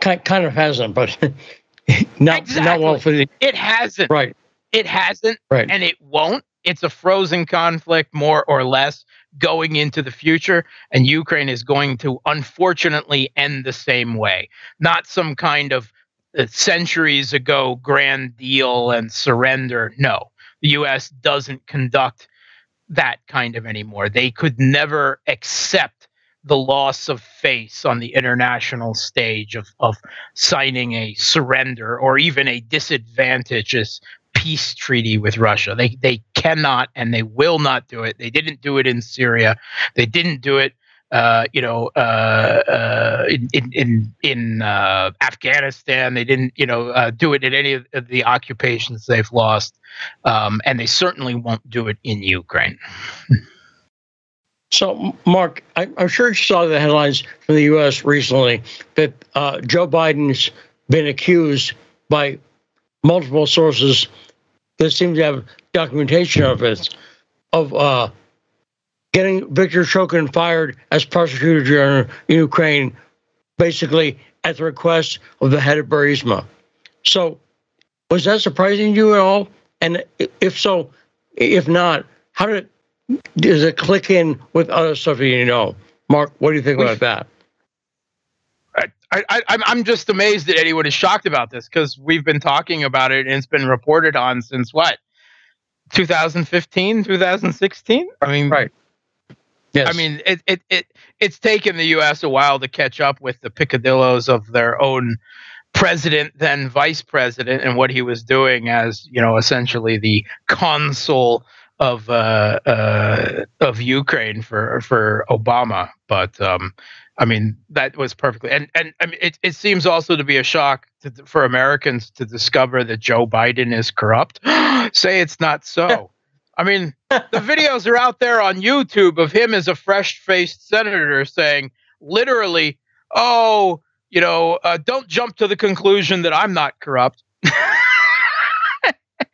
kind of hasn't, but <laughs> not exactly. not well for the. It hasn't. Right. It hasn't. Right. And it won't. It's a frozen conflict, more or less, going into the future. And Ukraine is going to, unfortunately, end the same way. Not some kind of uh, centuries ago grand deal and surrender. No, the U.S. doesn't conduct that kind of anymore. They could never accept the loss of face on the international stage of, of signing a surrender or even a disadvantageous peace treaty with Russia. They they cannot and they will not do it. They didn't do it in Syria. They didn't do it uh, you know, uh, uh, in in in uh, Afghanistan. They didn't, you know, uh, do it in any of the occupations they've lost, um, and they certainly won't do it in Ukraine. So, Mark, I, am sure you saw the headlines from the U.S. recently that Joe Biden's been accused by multiple sources that seem to have documentation of it of getting Viktor Shokin fired as prosecutor general in Ukraine, basically at the request of the head of Burisma. So, was that surprising to you at all? And if so, if not, how did does it click in with other stuff you know? Mark, what do you think about that? I, I, I'm just amazed that anyone is shocked about this because we've been talking about it and it's been reported on since what 2015 2016 i mean right Yes. I mean, it, it, it, it's taken the U.S. a while to catch up with the picadillos of their own president, then vice president, and what he was doing as, you know, essentially the consul of uh, uh, of Ukraine for for Obama. But um, I mean, that was perfectly, and and I mean, it it seems also to be a shock to, for Americans to discover that Joe Biden is corrupt. <gasps> Say it's not so. I mean, <laughs> the videos are out there on YouTube of him as a fresh faced senator saying, literally, oh, you know, uh, don't jump to the conclusion that I'm not corrupt. <laughs>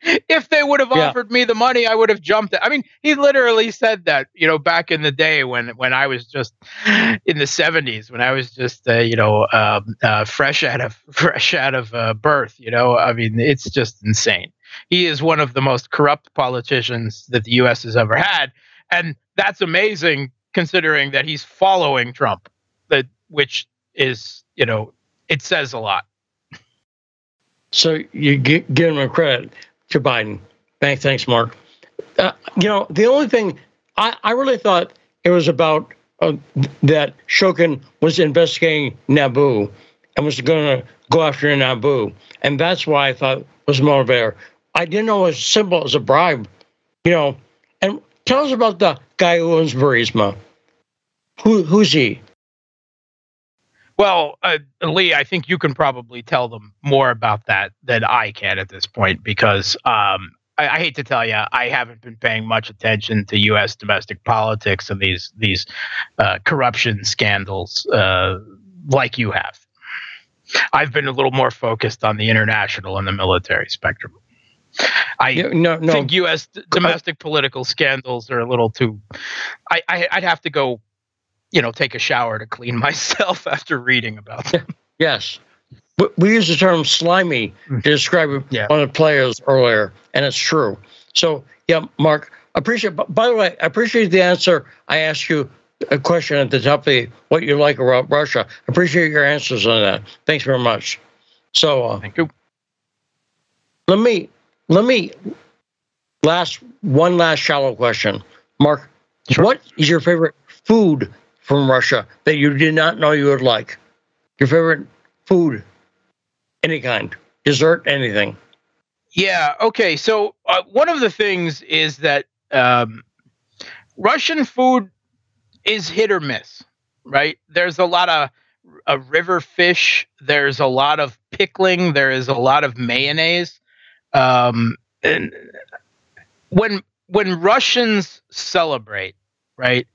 if they would have yeah. offered me the money, I would have jumped it. I mean, he literally said that, you know, back in the day when when I was just in the '70s, when I was just, uh, you know, um, uh, fresh out of <laughs> fresh out of uh, birth. You know, I mean, it's just insane he is one of the most corrupt politicians that the U.S. has ever had, and that's amazing considering that he's following Trump. That which is you know it says a lot. So you give, him credit to Biden. Thanks, thanks, Mark. Uh, you know the only thing I, I really thought it was about uh, that Shokin was investigating NABU and was going to go after NABU, and that's why I thought was motivator. I didn't know it was simple as a bribe, you know. And tell us about the guy who owns Burisma. Who who's he? Well, uh, Lee, I think you can probably tell them more about that than I can at this point because um, I, I, hate to tell you, I haven't been paying much attention to U.S. domestic politics and these these uh, corruption scandals uh, like you have. I've been a little more focused on the international and the military spectrum. I no, no. think U.S. domestic political scandals are a little too. I, I would have to go, you know, take a shower to clean <laughs> myself after reading about them. Yes, we use the term slimy to describe yeah. one of the players earlier, and it's true. So yeah, Mark, appreciate. By the way, I appreciate the answer. I asked you a question at the top of the, what you like about Russia. Appreciate your answers on that. Thanks very much. So uh, thank you. Let me let me last one last shallow question, Mark. Sure. What is your favorite food from Russia that you did not know you would like? Your favorite food, any kind, dessert, anything. Yeah. Okay. So uh, one of the things is that um, Russian food is hit or miss, right? There's a lot of a river fish. There's a lot of pickling. There is a lot of mayonnaise. Um, and when when Russians celebrate, right,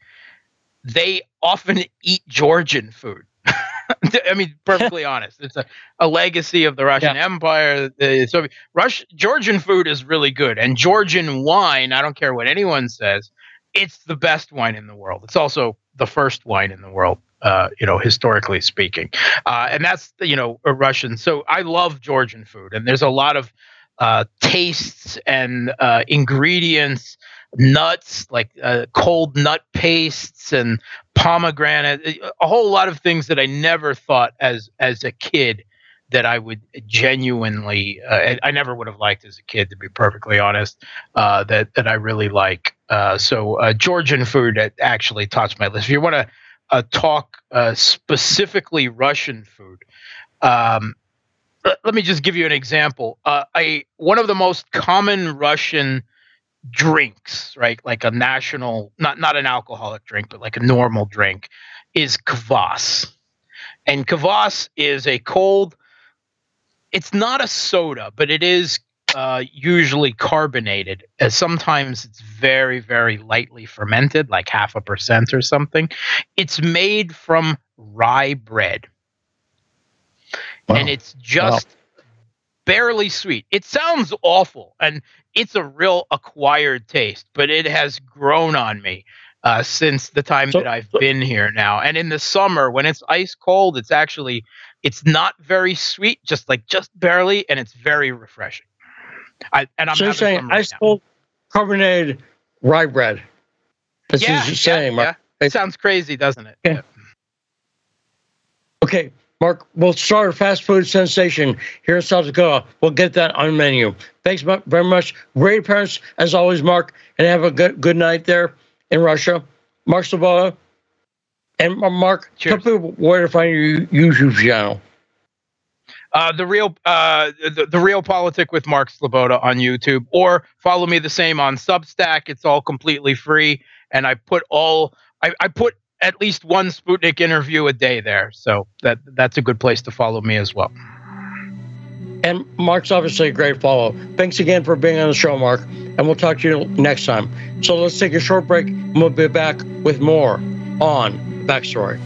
they often eat Georgian food. <laughs> I mean, perfectly <laughs> honest, it's a, a legacy of the Russian yeah. Empire. The Soviet Rush, Georgian food is really good, and Georgian wine. I don't care what anyone says, it's the best wine in the world. It's also the first wine in the world. Uh, you know, historically speaking, uh, and that's you know a Russian. So I love Georgian food, and there's a lot of uh, tastes and uh, ingredients, nuts like uh, cold nut pastes and pomegranate, a whole lot of things that I never thought as as a kid that I would genuinely, uh, I never would have liked as a kid, to be perfectly honest. Uh, that that I really like. Uh, so Georgian food actually tops my list. If you want to talk specifically Russian food. Um, let, me just give you an example. Uh, a one of the most common Russian drinks, right? Like a national, not not an alcoholic drink, but like a normal drink, is kvass. And kvass is a cold. It's not a soda, but it is uh, usually carbonated. Uh, sometimes it's very, very lightly fermented, like half a percent or something. It's made from rye bread. Wow. And it's just wow. barely sweet. It sounds awful, and it's a real acquired taste, but it has grown on me. Uh, since the time so, that I've so, been here now, and in the summer when it's ice cold, it's actually it's not very sweet, just like just barely, and it's very refreshing. I, and I'm so you're saying right ice cold carbonated rye bread. That's yeah, what you're saying. Yeah. It sounds crazy, doesn't it? Yeah. Okay, Mark, we'll start a fast food sensation here in South Dakota. We'll get that on menu. Thanks very much. Great appearance, as always, Mark, and have a good good night there in Russia. Mark Sleboda. And Mark, Cheers. tell people where to find your YouTube channel. Uh, the real uh, the, the Realpolitik with Mark Sleboda on YouTube, or follow me the same on Substack. It's all completely free, and I put all I, I put at least one Sputnik interview a day there, so that that's a good place to follow me as well. And Mark's obviously a great follow. Thanks again for being on the show, Mark, and we'll talk to you next time. So let's take a short break, and we'll be back with more on Backstory.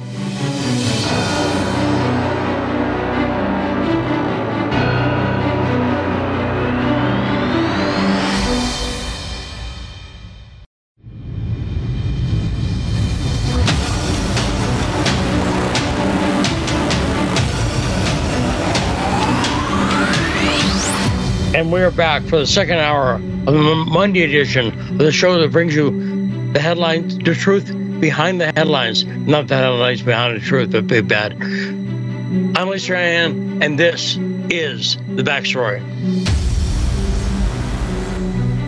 And we are back for the second hour of the Monday edition of the show that brings you the headlines, the truth behind the headlines, not the headlines behind the truth, but big bad. I'm Lee Stranahan, and this is the backstory.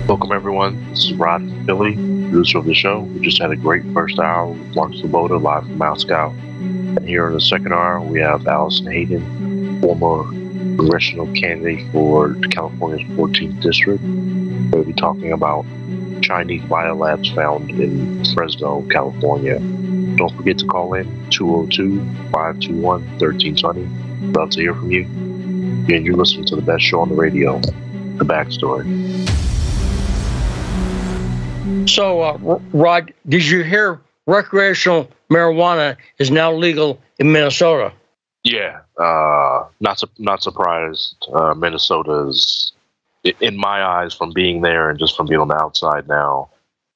Welcome, everyone. This is Rod Philly, producer of the show. We just had a great first hour with Mark Sleboda live from Moscow. And here in the second hour, we have Allison Hayden, former congressional candidate for California's 14th district. We'll be talking about Chinese biolabs found in Fresno, California. Don't forget to call in 202 521 1320. Love to hear from you. And you're listening to the best show on the radio, The Backstory. So, uh, Rod, did you hear recreational marijuana is now legal in Minnesota? Yeah, uh, not su- not surprised. Uh, Minnesota is, in my eyes, from being there and just from being on the outside now.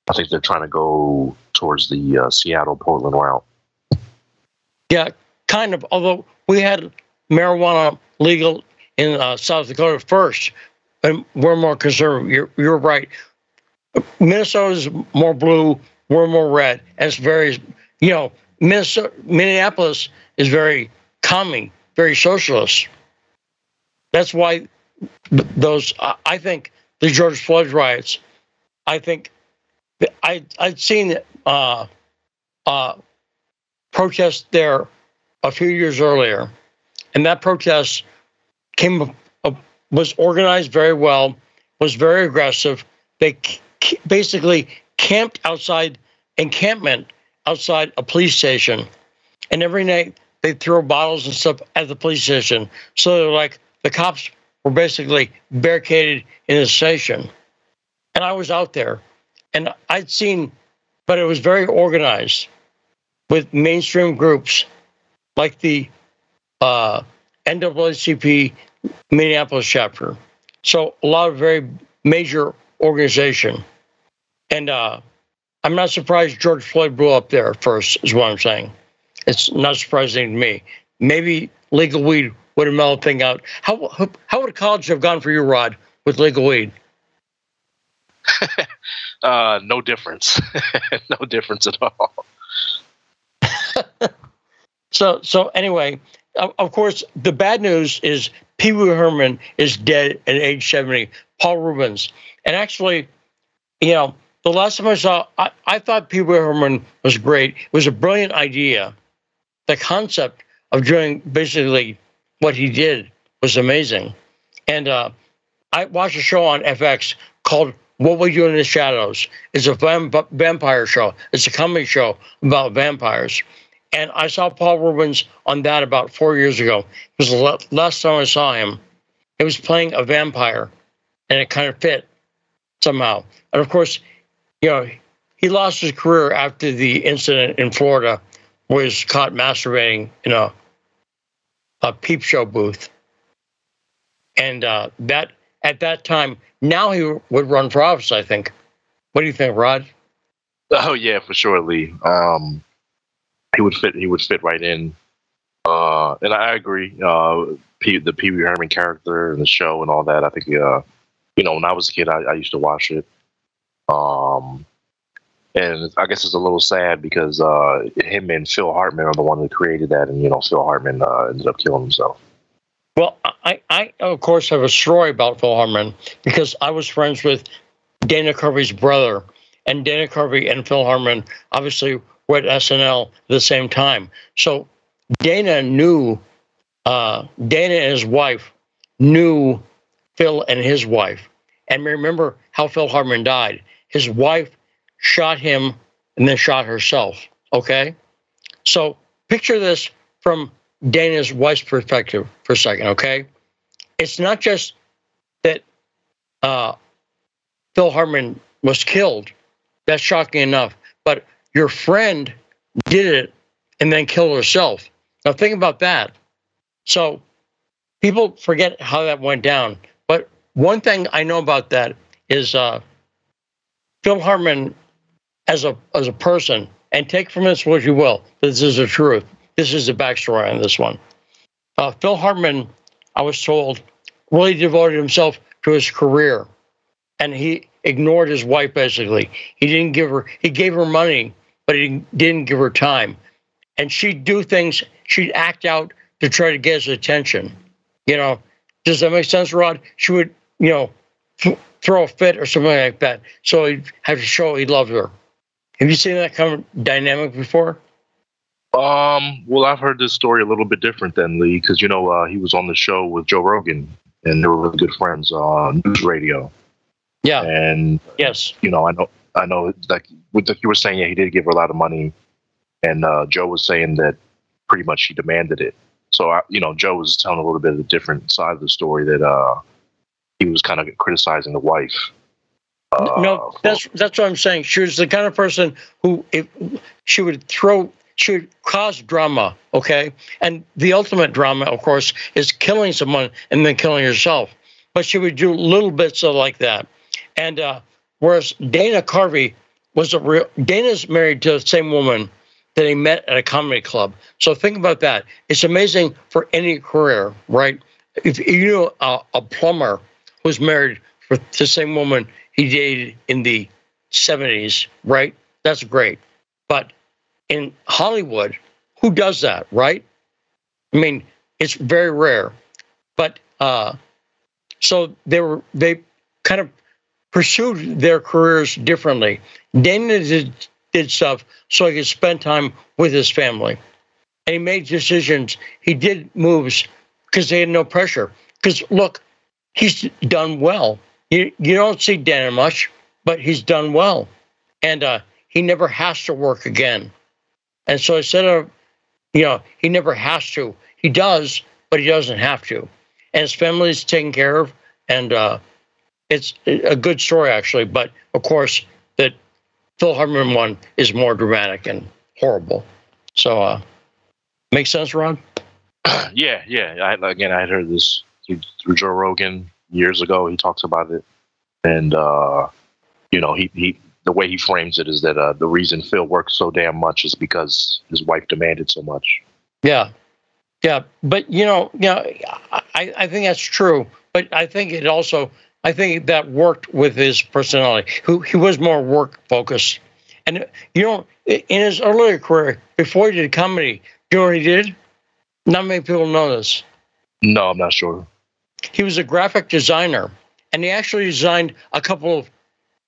I think they're trying to go towards the uh, Seattle Portland route. Yeah, kind of. Although we had marijuana legal in uh, South Dakota first, and we're more conservative. You're, you're right. Minnesota's more blue. We're more red. It's very, you know, Minnesota, Minneapolis is very calming, very socialist. That's why those, I think, the George Floyd riots, I think, I, I'd seen uh, uh, protest there a few years earlier, and that protest came uh, was organized very well, was very aggressive. They basically camped outside encampment outside a police station, and every night they throw bottles and stuff at the police station. So like the cops were basically barricaded in the station. And I was out there and I'd seen, but it was very organized with mainstream groups like the uh, NAACP Minneapolis chapter. So a lot of very major organization. And uh, I'm not surprised George Floyd blew up there first, is what I'm saying. It's not surprising to me. Maybe legal weed would have mellowed thing out. How how would college have gone for you, Rod, with legal weed? <laughs> uh, no difference. <laughs> no difference at all. <laughs> so so anyway, of, course, the bad news is Pee Wee Herman is dead at age seventy. Paul Reubens, and actually, you know, the last time I saw, I, I thought Pee Wee Herman was great. It was a brilliant idea. The concept of doing basically what he did was amazing. And uh, I watched a show on FX called What We Do in the Shadows. It's a vamp- vampire show. It's a comedy show about vampires. And I saw Paul Reubens on that about four years ago. It was the last time I saw him. He was playing a vampire, and it kind of fit somehow. And of course, you know, he lost his career after the incident in Florida was caught masturbating in a, a peep show booth. And uh, that at that time, now he would run for office, I think. What do you think, Rod? Oh yeah, for sure, Lee. Um, he would fit. He would fit right in. Uh, and I agree. Uh, P, the Pee Wee Herman character and the show and all that. I think. Uh, you know, when I was a kid, I, I used to watch it. Um, and I guess it's a little sad because uh, him and Phil Hartman are the one who created that, and you know, Phil Hartman uh, ended up killing himself. Well, I, I of course have a story about Phil Hartman because I was friends with Dana Carvey's brother, and Dana Carvey and Phil Hartman obviously were at SNL at the same time. So Dana knew uh, Dana and his wife knew Phil and his wife, and remember how Phil Hartman died. His wife shot him and then shot herself. Okay? So picture this from Dana's wife's perspective for a second, okay? It's not just that uh, Phil Hartman was killed. That's shocking enough. But your friend did it and then killed herself. Now think about that. So people forget how that went down. But one thing I know about that is uh, Phil Hartman as a as a person, and take from this what you will. This is the truth. This is the backstory on this one. Uh, Phil Hartman, I was told, really devoted himself to his career, and he ignored his wife. Basically, he didn't give her. He gave her money, but he didn't give her time. And she'd do things. She'd act out to try to get his attention. You know, does that make sense, Rod? She would, you know, throw a fit or something like that. So he'd have to show he loved her. Have you seen that kind of dynamic before? Um, well, I've heard this story a little bit different than Lee because you know uh, he was on the show with Joe Rogan and they were really good friends on NewsRadio. Yeah. And yes, you know, I know, I know, like with you were saying, yeah, he did give her a lot of money, and uh, Joe was saying that pretty much she demanded it. So, I, you know, Joe was telling a little bit of a different side of the story that uh, he was kind of criticizing the wife uh, no, that's that's what I'm saying. She was the kind of person who if she would throw she would cause drama, okay? And the ultimate drama, of course, is killing someone and then killing yourself. But she would do little bits of like that. And uh, whereas Dana Carvey was a real Dana's married to the same woman that he met at a comedy club. So think about that. It's amazing for any career, right? If you know a, a plumber who's married for the same woman he dated in the 70s, right? That's great. But in Hollywood, who does that, right? I mean, it's very rare. But uh, so they were they kind of pursued their careers differently. Dana did, did stuff so he could spend time with his family. And he made decisions. He did moves because they had no pressure. Because look, he's done well. You you don't see Dana much, but he's done well, and uh, he never has to work again. And so instead of, you know, he never has to. He does, but he doesn't have to. And his family is taken care of, and uh, it's a good story actually. But of course, that Phil Hartman one is more dramatic and horrible. So, uh, makes sense, Ron? <clears throat> yeah, yeah. I, again, I had heard this through, through Joe Rogan years ago. He talks about it, and uh, you know, he he the way he frames it is that uh, the reason Phil works so damn much is because his wife demanded so much. Yeah, yeah, but you know, you know, I I think that's true, but I think it also I think that worked with his personality. Who he was more work focused, and you know, in his earlier career before he did comedy, you know what he did? Not many people know this. No, I'm not sure. He was a graphic designer, and he actually designed a couple of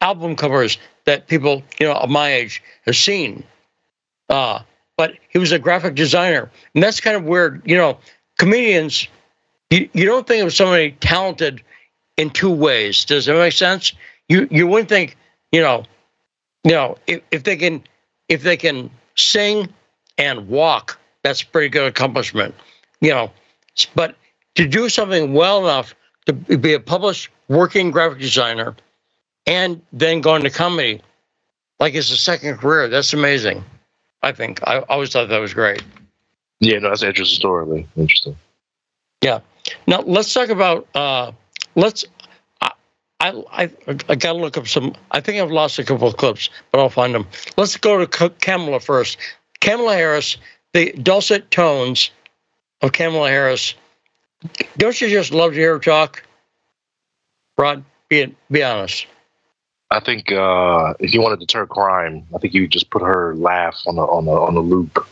album covers that people, you know, of my age have seen. Uh, but he was a graphic designer. And that's kind of weird. You know, comedians, you, you don't think of somebody talented in two ways. Does that make sense? You you wouldn't think, you know, you know, if, if they can if they can sing and walk, that's pretty good accomplishment. You know, but to do something well enough to be a published working graphic designer and then go into comedy like it's a second career, that's amazing. I think. I always thought that was great. Yeah, no, that's an interesting story. Interesting. Yeah. Now let's talk about. Uh, let's. I I I got to look up some. I think I've lost a couple of clips, but I'll find them. Let's go to Kamala first. Kamala Harris, the dulcet tones of Kamala Harris. Don't you just love to hear her talk? Rod, be be honest. I think uh, if you want to deter crime, I think you just put her laugh on a on a on a loop,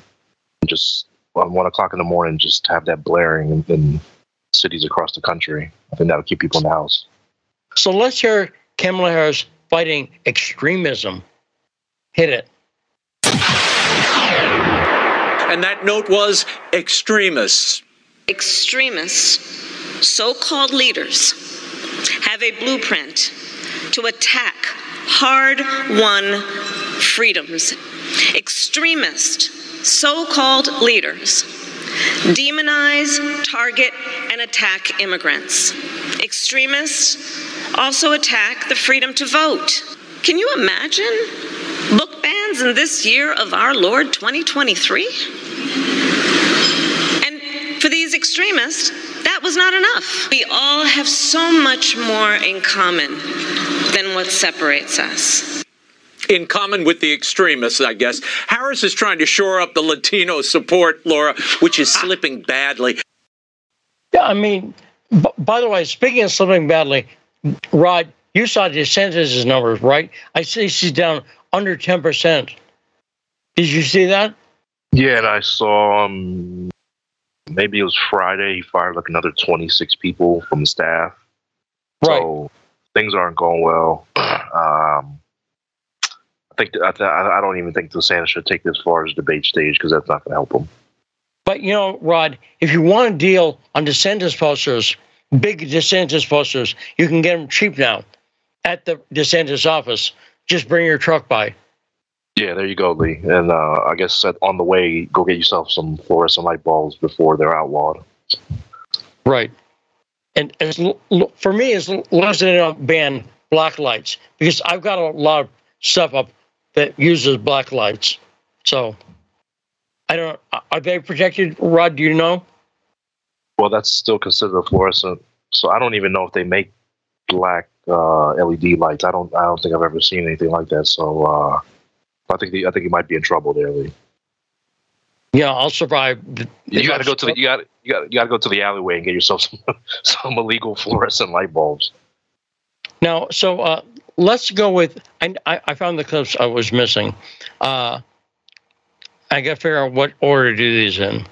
and just on one o'clock in the morning, just have that blaring in, in cities across the country. I think that'll keep people in the house. So let's hear Kamala Harris fighting extremism. Hit it. And that note was extremists. Extremists, so called leaders, have a blueprint to attack hard won freedoms. Extremist, so called leaders demonize, target, and attack immigrants. Extremists also attack the freedom to vote. Can you imagine book bans in this year of our Lord 2023? And for these extremists, that was not enough. We all have so much more in common than what separates us. In common with the extremists, I guess. Harris is trying to shore up the Latino support, Laura, which is slipping badly. Yeah, I mean, b- by the way, speaking of slipping badly, Rod, you saw DeSantis' numbers, right? I see she's down under 10%. Did you see that? Yeah, and I saw um, maybe it was Friday. He fired like another 26 people from the staff. Right. So things aren't going well. Um, I think I, I don't even think DeSantis should take this far as debate stage because that's not going to help him. But you know, Rod, if you want to deal on DeSantis posters, big DeSantis posters, you can get them cheap now at the DeSantis office. Just bring your truck by. Yeah, there you go, Lee. And uh, I guess on the way, go get yourself some fluorescent light bulbs before they're outlawed. Right. And as for me, as long as they don't ban black lights, because I've got a lot of stuff up that uses black lights. So I don't. Are they protected, Rod? Do you know? Well, that's still considered a fluorescent. So I don't even know if they make black uh, LED lights. I don't. I don't think I've ever seen anything like that. So uh, I think the, I think you might be in trouble there, Lee. Yeah, I'll survive. You got to go to the you got you got you got to go to the alleyway and get yourself <laughs> some some illegal fluorescent light bulbs. Now, so uh, let's go with. I, I found the clips I was missing. Uh, I got to figure out what order to do these in.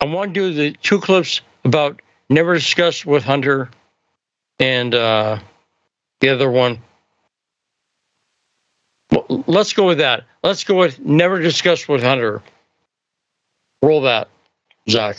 I want to do the two clips about never discussed with Hunter, and uh, the other one. Well, let's go with that. Let's go with never discuss with Hunter. Roll that, Zach.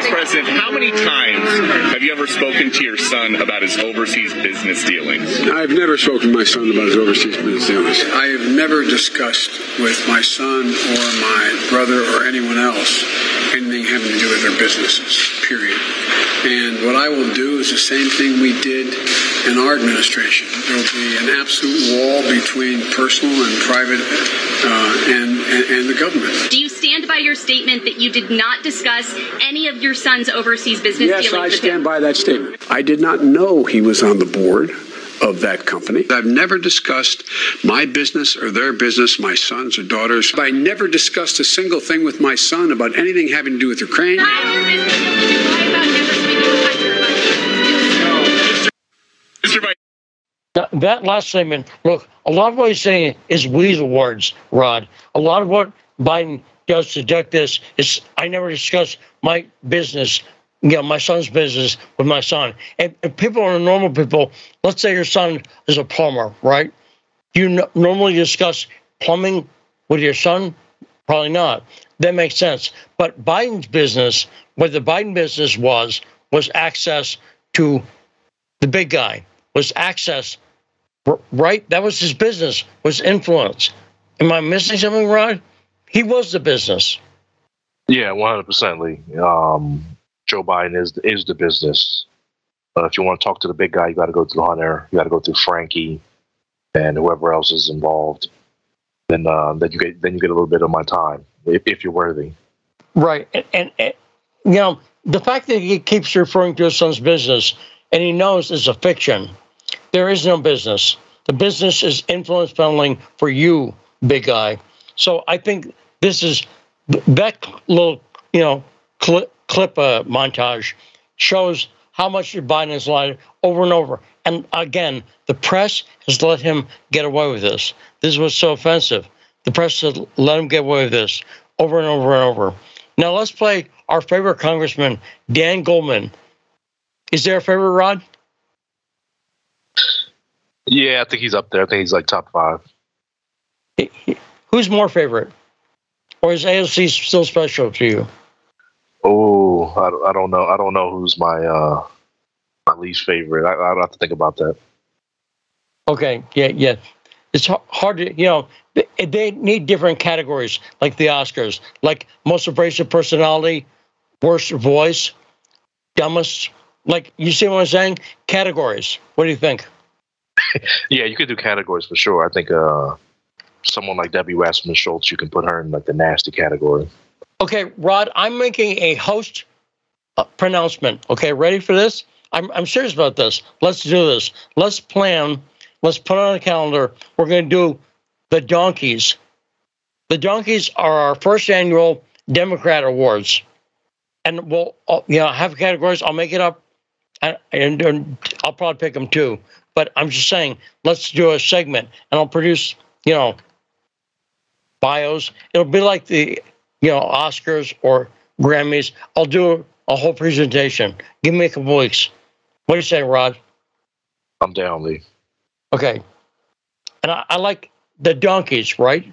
Mr. Vice President, how many times have you ever spoken to your son about his overseas business dealings? I've never spoken to my son about his overseas business dealings. I have never discussed with my son or my brother or anyone else anything having to do with their businesses, period. And what I will do is the same thing we did in our administration. There will be an absolute wall between personal and private uh, and, and, and the government. Do you stand by your statement that you did not discuss any of your son's overseas business yes, dealings? Yes, I stand by that statement. I did not know he was on the board of that company. I've never discussed my business or their business, my sons or daughters. I never discussed a single thing with my son about anything having to do with Ukraine. That last statement, look, a lot of what he's saying is weasel words, Rod. A lot of what Biden does to duck this is I never discuss my business you know, my son's business with my son. And, and people are normal people. Let's say your son is a plumber, right? You n- normally discuss plumbing with your son? Probably not. That makes sense. But Biden's business, what the Biden business was, was access to the big guy, was access, right? That was his business, was influence. Am I missing something, Rod? He was the business. Yeah, one hundred percent, Lee. Um, Joe Biden is is the business. Uh, if you want to talk to the big guy, you got to go through Hunter. You got to go through Frankie, and whoever else is involved. Then, uh, then you get then you get a little bit of my time if, if you're worthy. Right, and, and, and you know the fact that he keeps referring to his son's business and he knows it's a fiction. There is no business. The business is influence peddling for you, big guy. So I think this is that little, you know, clip, clip uh, montage shows how much Biden has lied over and over. And again, the press has let him get away with this. This was so offensive. The press has let him get away with this over and over and over. Now let's play our favorite congressman, Dan Goldman. Is there a favorite, Rod? Yeah, I think he's up there. I think he's like top five. Who's more favorite? Or is AOC still special to you? Oh, I, I don't know. I don't know who's my uh my least favorite. I, I'd have to think about that. Okay, yeah, yeah. It's hard to, you know, they need different categories, like the Oscars, like most abrasive personality, worst voice, dumbest. Like, you see what I'm saying? Categories. What do you think? <laughs> yeah, you could do categories for sure. I think uh someone like Debbie Wasserman Schultz, you can put her in like the nasty category. Okay, Rod, I'm making a host uh, pronouncement. Okay, ready for this? I'm, I'm serious about this. Let's do this. Let's plan. Let's put on a calendar. We're going to do the donkeys. The donkeys are our first annual Democrat Awards, and we'll uh, you know have categories. I'll make it up, and, and, and I'll probably pick them too. But I'm just saying, let's do a segment, and I'll produce you know bios. It'll be like the you know Oscars or Grammys. I'll do a whole presentation. Give me a couple weeks. What do you say, Rod? I'm down, Lee. Okay. And I, I like the donkeys, right?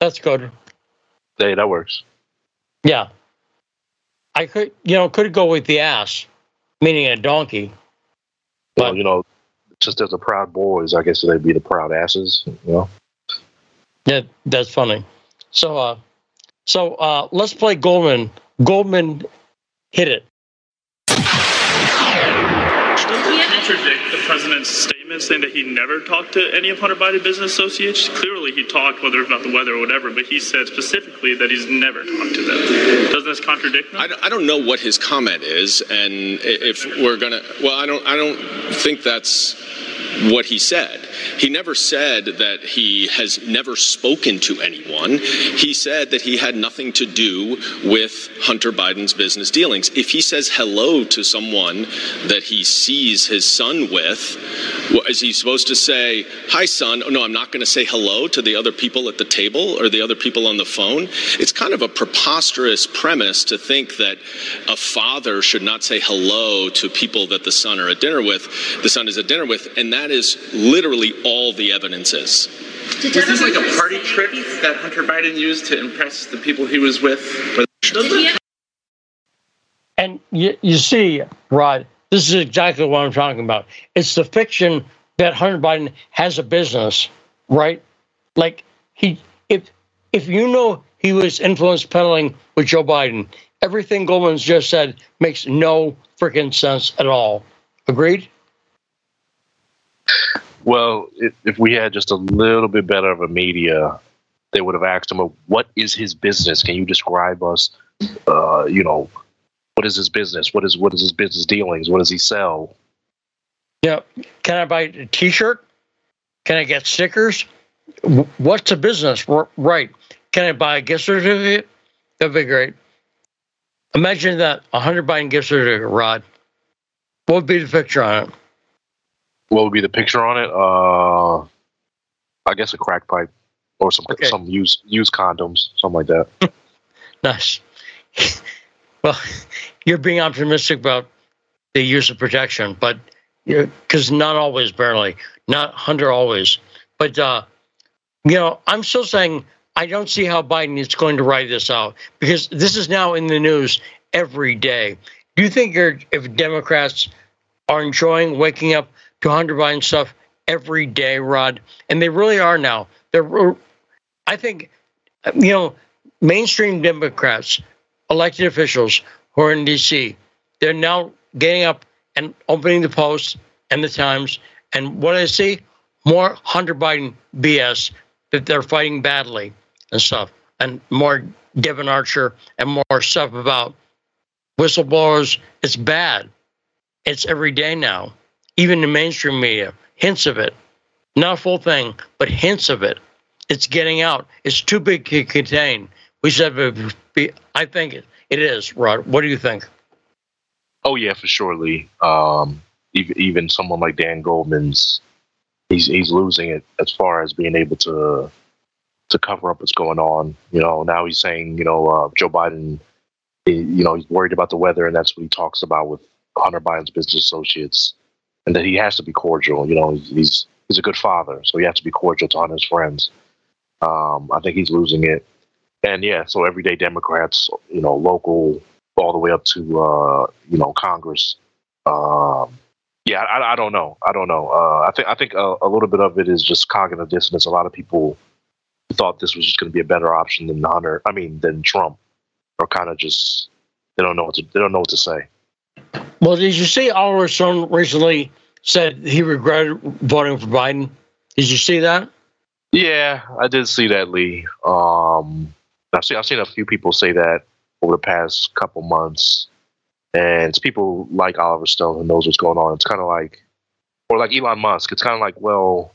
That's good. Hey, that works. Yeah. I could, you know, could go with the ass, meaning a donkey. But well, you know, just as the proud boys, I guess they'd be the proud asses. You know. Yeah, that's funny. So, uh, so uh, let's play Goldman. Goldman hit it. Doesn't contradict the president's statement saying that he never talked to any of Hunter Biden business associates? Clearly, he talked, whether it's about the weather or whatever, but he said specifically that he's never talked to them. Doesn't this contradict them? I don't know what his comment is, and if we're gonna, well, I don't, I don't think that's what he said. He never said that he has never spoken to anyone. He said that he had nothing to do with Hunter Biden's business dealings. If he says hello to someone that he sees his son with, is he supposed to say, Hi, son? Oh, no, I'm not going to say hello to the other people at the table or the other people on the phone? It's kind of a preposterous premise to think that a father should not say hello to people that the son are at dinner with, the son is at dinner with, and that is literally all the evidence is. Was this like a party trick that Hunter Biden used to impress the people he was with? And you, you see, Rod, this is exactly what I'm talking about. It's the fiction that Hunter Biden has a business, right? Like he, if if you know he was influence peddling with Joe Biden, everything Goldman's just said makes no freaking sense at all. Agreed? Well, if, if we had just a little bit better of a media, they would have asked him, "What is his business? Can you describe us? Uh, you know, what is his business? What is what is his business dealings? What does he sell?" Yeah, can I buy a T-shirt? Can I get stickers? What's the business? Right? Can I buy a gift certificate? That'd be great. Imagine that a hundred buying gift certificate, Rod. What would be the picture on it? what would be the picture on it? Uh, I guess a crack pipe or some okay. some used used condoms, something like that. <laughs> nice. <laughs> Well, <laughs> you're being optimistic about the use of protection, but because not always, barely, not Hunter always. But, uh, you know, I'm still saying I don't see how Biden is going to write this out because this is now in the news every day. Do you think if Democrats are enjoying waking up to Hunter Biden stuff every day, Rod? And they really are now. They're, I think, you know, mainstream Democrats, elected officials who are in D.C., they're now getting up and opening the Post and the Times. And what I see, more Hunter Biden BS that they're fighting badly and stuff, and more Devon Archer and more stuff about whistleblowers. It's bad. It's every day now, even the mainstream media, hints of it. Not a full thing, but hints of it. It's getting out. It's too big to contain. We said, I think it, it is, Rod. What do you think? Oh, yeah, for sure, Lee. Um, even, even someone like Dan Goldman's, he's, he's losing it as far as being able to to cover up what's going on. You know, now he's saying, you know, uh, Joe Biden, you know, he's worried about the weather, and that's what he talks about with Hunter Biden's business associates, and that he has to be cordial. You know, he's he's a good father, so he has to be cordial to Hunter's friends. Um, I think he's losing it, and yeah, so everyday Democrats, you know, local all the way up to uh, you know Congress. Um, yeah, I, I, don't know. I don't know. Uh, I think I think a, a little bit of it is just cognitive dissonance. A lot of people thought this was just going to be a better option than Hunter. I mean, than Trump, or kind of just they don't know what to they don't know what to say. Well, did you see Oliver Stone recently said he regretted voting for Biden? Did you see that? Yeah, I did see that, Lee. Um, I've seen I've seen a few people say that over the past couple months, and it's people like Oliver Stone who knows what's going on. It's kind of like, or like Elon Musk. It's kind of like, well,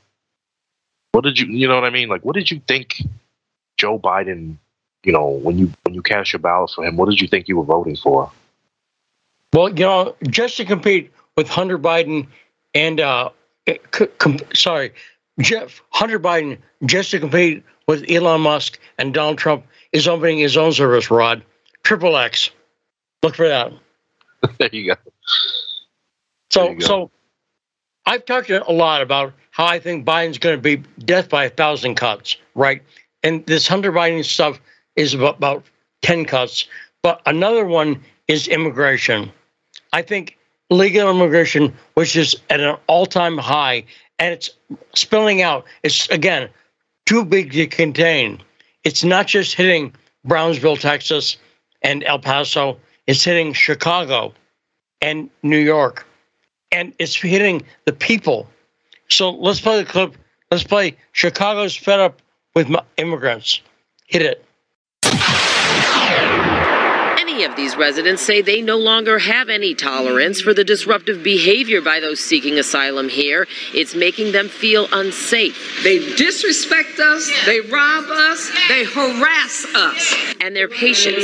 what did you you know what I mean? Like what did you think Joe Biden, you know, when you when you cast your ballot for him, what did you think you were voting for? Well, you know, just to compete with Hunter Biden and uh eh, com- sorry, Jeff Hunter Biden just to compete with Elon Musk and Donald Trump is opening his own service, Rod. Triple X. Look for that. <laughs> there you go. So you go. so I've talked a lot about how I think Biden's going to be death by a thousand cuts, right? And this Hunter Biden stuff is about, about 10 cuts. But another one is immigration. I think legal immigration, which is at an all time high, and it's spilling out. It's, again, too big to contain. It's not just hitting Brownsville, Texas, and El Paso, it's hitting Chicago and New York. And it's hitting the people so let's play the clip. Let's play Chicago's fed up with immigrants. Hit it. Many of these residents say they no longer have any tolerance for the disruptive behavior by those seeking asylum here. It's making them feel unsafe. They disrespect us, they rob us, they harass us. And their patience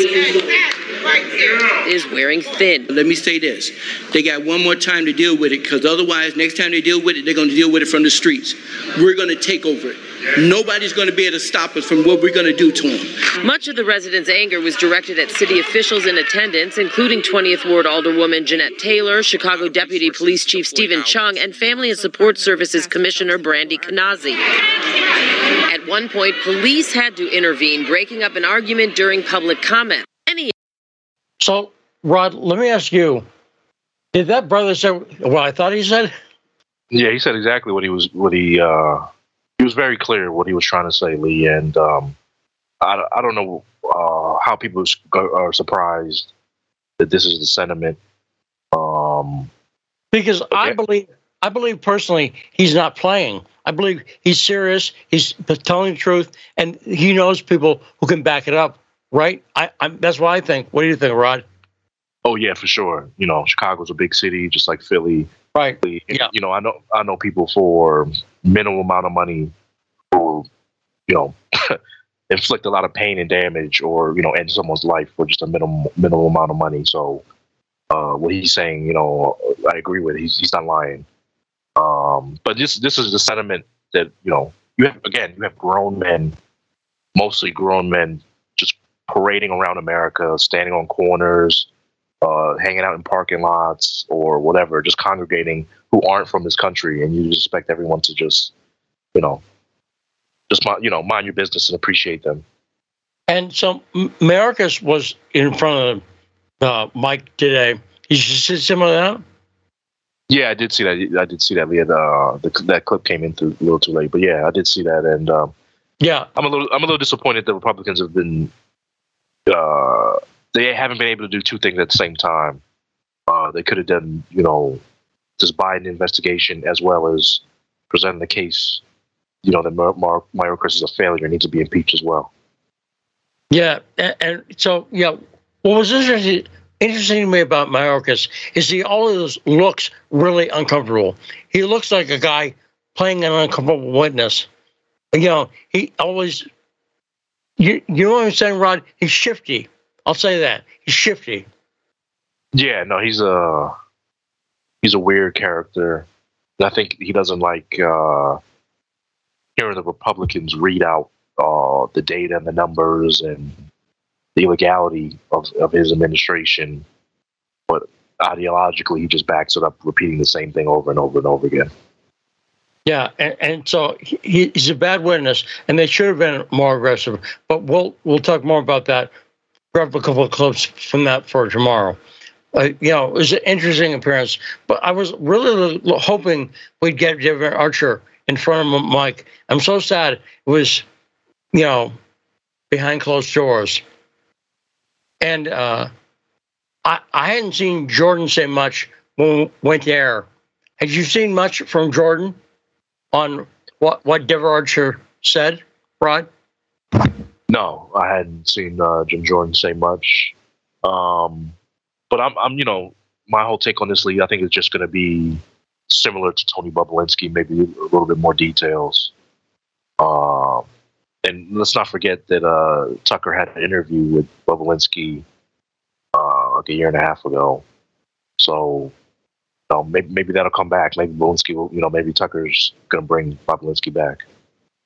is wearing thin. Let me say this they got one more time to deal with it because otherwise, next time they deal with it, they're going to deal with it from the streets. We're going to take over it. Nobody's going to be able to stop us from what we're going to do to them. Much of the residents' anger was directed at city officials in attendance, including 20th Ward Alderwoman Jeanette Taylor, Chicago Deputy Police Chief Stephen Chung, and Family and Support Services Commissioner Brandie Knazze. At one point, police had to intervene, breaking up an argument during public comment. Any- so, Rod, let me ask you: Did that brother say what I thought he said? Yeah, he said exactly what he was. What he uh, he was very clear what he was trying to say, Lee, and um, I, I don't know uh, how people are surprised that this is the sentiment. Um, because okay. I believe, I believe personally, he's not playing. I believe he's serious. He's telling the truth, and he knows people who can back it up. Right? I, I'm, that's what I think. What do you think, Rod? Oh yeah, for sure. You know, Chicago's a big city, just like Philly. Right. Yeah. You know, I know I know people for minimal amount of money who, you know, <laughs> inflict a lot of pain and damage, or you know, end someone's life for just a minimal minimal amount of money. So, uh, what he's saying, you know, I agree with. He's he's not lying. Um, but this this is the sentiment that you know you have again you have grown men, mostly grown men, just parading around America, standing on corners, uh, hanging out in parking lots or whatever, just congregating who aren't from this country, and you just expect everyone to just, you know, just mind, you know, mind your business and appreciate them. And so Mayorkas was in front of uh, Mike today. Did you see some of that? Yeah, I did see that. I did see that. Leah, uh, the, that clip came in through, a little too late, but yeah, I did see that, and um, yeah, I'm a little, I'm a little disappointed that Republicans have been, uh, they haven't been able to do two things at the same time. Uh, they could have done, you know, this Biden investigation as well as presenting the case, you know, that Mar- Mar- Mayorkas is a failure, and needs to be impeached as well. Yeah, and, and so yeah, what was interesting interesting to me about Mayorkas is he always looks really uncomfortable. He looks like a guy playing an uncomfortable witness. You know, he always you you know what I'm saying, Rod? He's shifty. I'll say that. He's shifty. Yeah, no, he's a he's a weird character. I think he doesn't like uh, hearing the Republicans read out uh, the data and the numbers and the illegality of, of his administration. But ideologically, he just backs it up, repeating the same thing over and over and over again. Yeah, and, and so he, he's a bad witness, and they should have been more aggressive. But we'll we'll talk more about that. Grab a couple of clips from that for tomorrow. Uh, you know, it was an interesting appearance, but I was really hoping we'd get Devon Archer in front of Mike. I'm so sad it was, you know, behind closed doors. And uh, I, I hadn't seen Jordan say much when we went there. Had you seen much from Jordan on what, what Devon Archer said, Rod? No, I hadn't seen uh, Jim Jordan say much. Um, but I'm, I'm, you know, my whole take on this league, I think is just going to be similar to Tony Bobulinski, maybe a little bit more details. Um, and let's not forget that uh, Tucker had an interview with Bobulinski uh, like a year and a half ago. So, maybe maybe that'll come back. Maybe Bobulinski will, you know, maybe Tucker's going to bring Bobulinski back.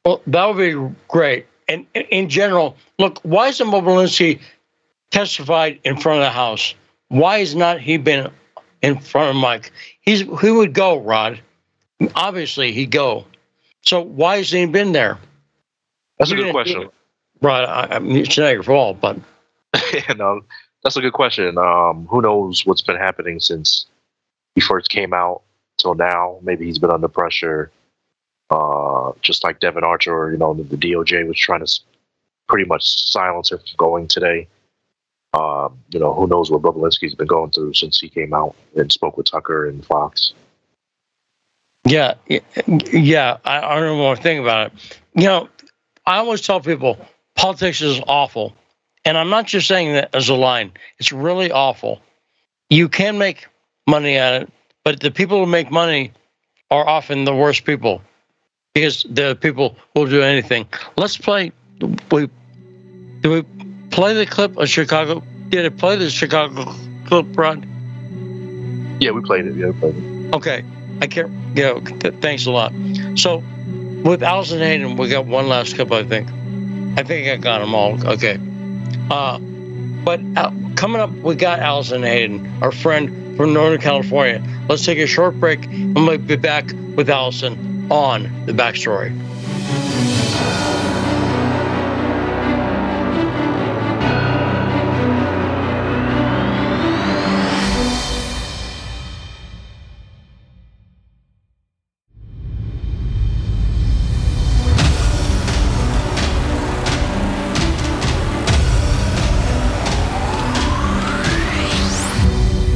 Well, that would be great. And in general, look, why isn't Bobulinski testified in front of the House? Why has not he been in front of Mike? He's he would go, Rod. Obviously, he'd go. So why has he been there? That's a good question. Rod, I, I mean, it's not your fault, but <laughs> yeah, no, that's a good question. Um, who knows what's been happening since he first came out till now? Maybe he's been under pressure, uh, just like Devon Archer, you know, the, the DOJ was trying to pretty much silence him from going today. Um, you know, who knows what Bobulinski's been going through since he came out and spoke with Tucker and Fox. Yeah, yeah, I, I don't thing about it. You know, I always tell people politics is awful, and I'm not just saying that as a line. It's really awful. You can make money at it, but the people who make money are often the worst people because the people will do anything. Let's play. We do we play the clip of Chicago? Did it play the Chicago clip, Rod? Yeah, we played it. Yeah, we played it. Okay, I can't. Yeah, thanks a lot. So, with Allison Hayden, we got one last clip. I think. I think I got them all. Okay. Uh, but uh, coming up, we got Allison Hayden, our friend from Northern California. Let's take a short break, and we'll be back with Allison on the backstory.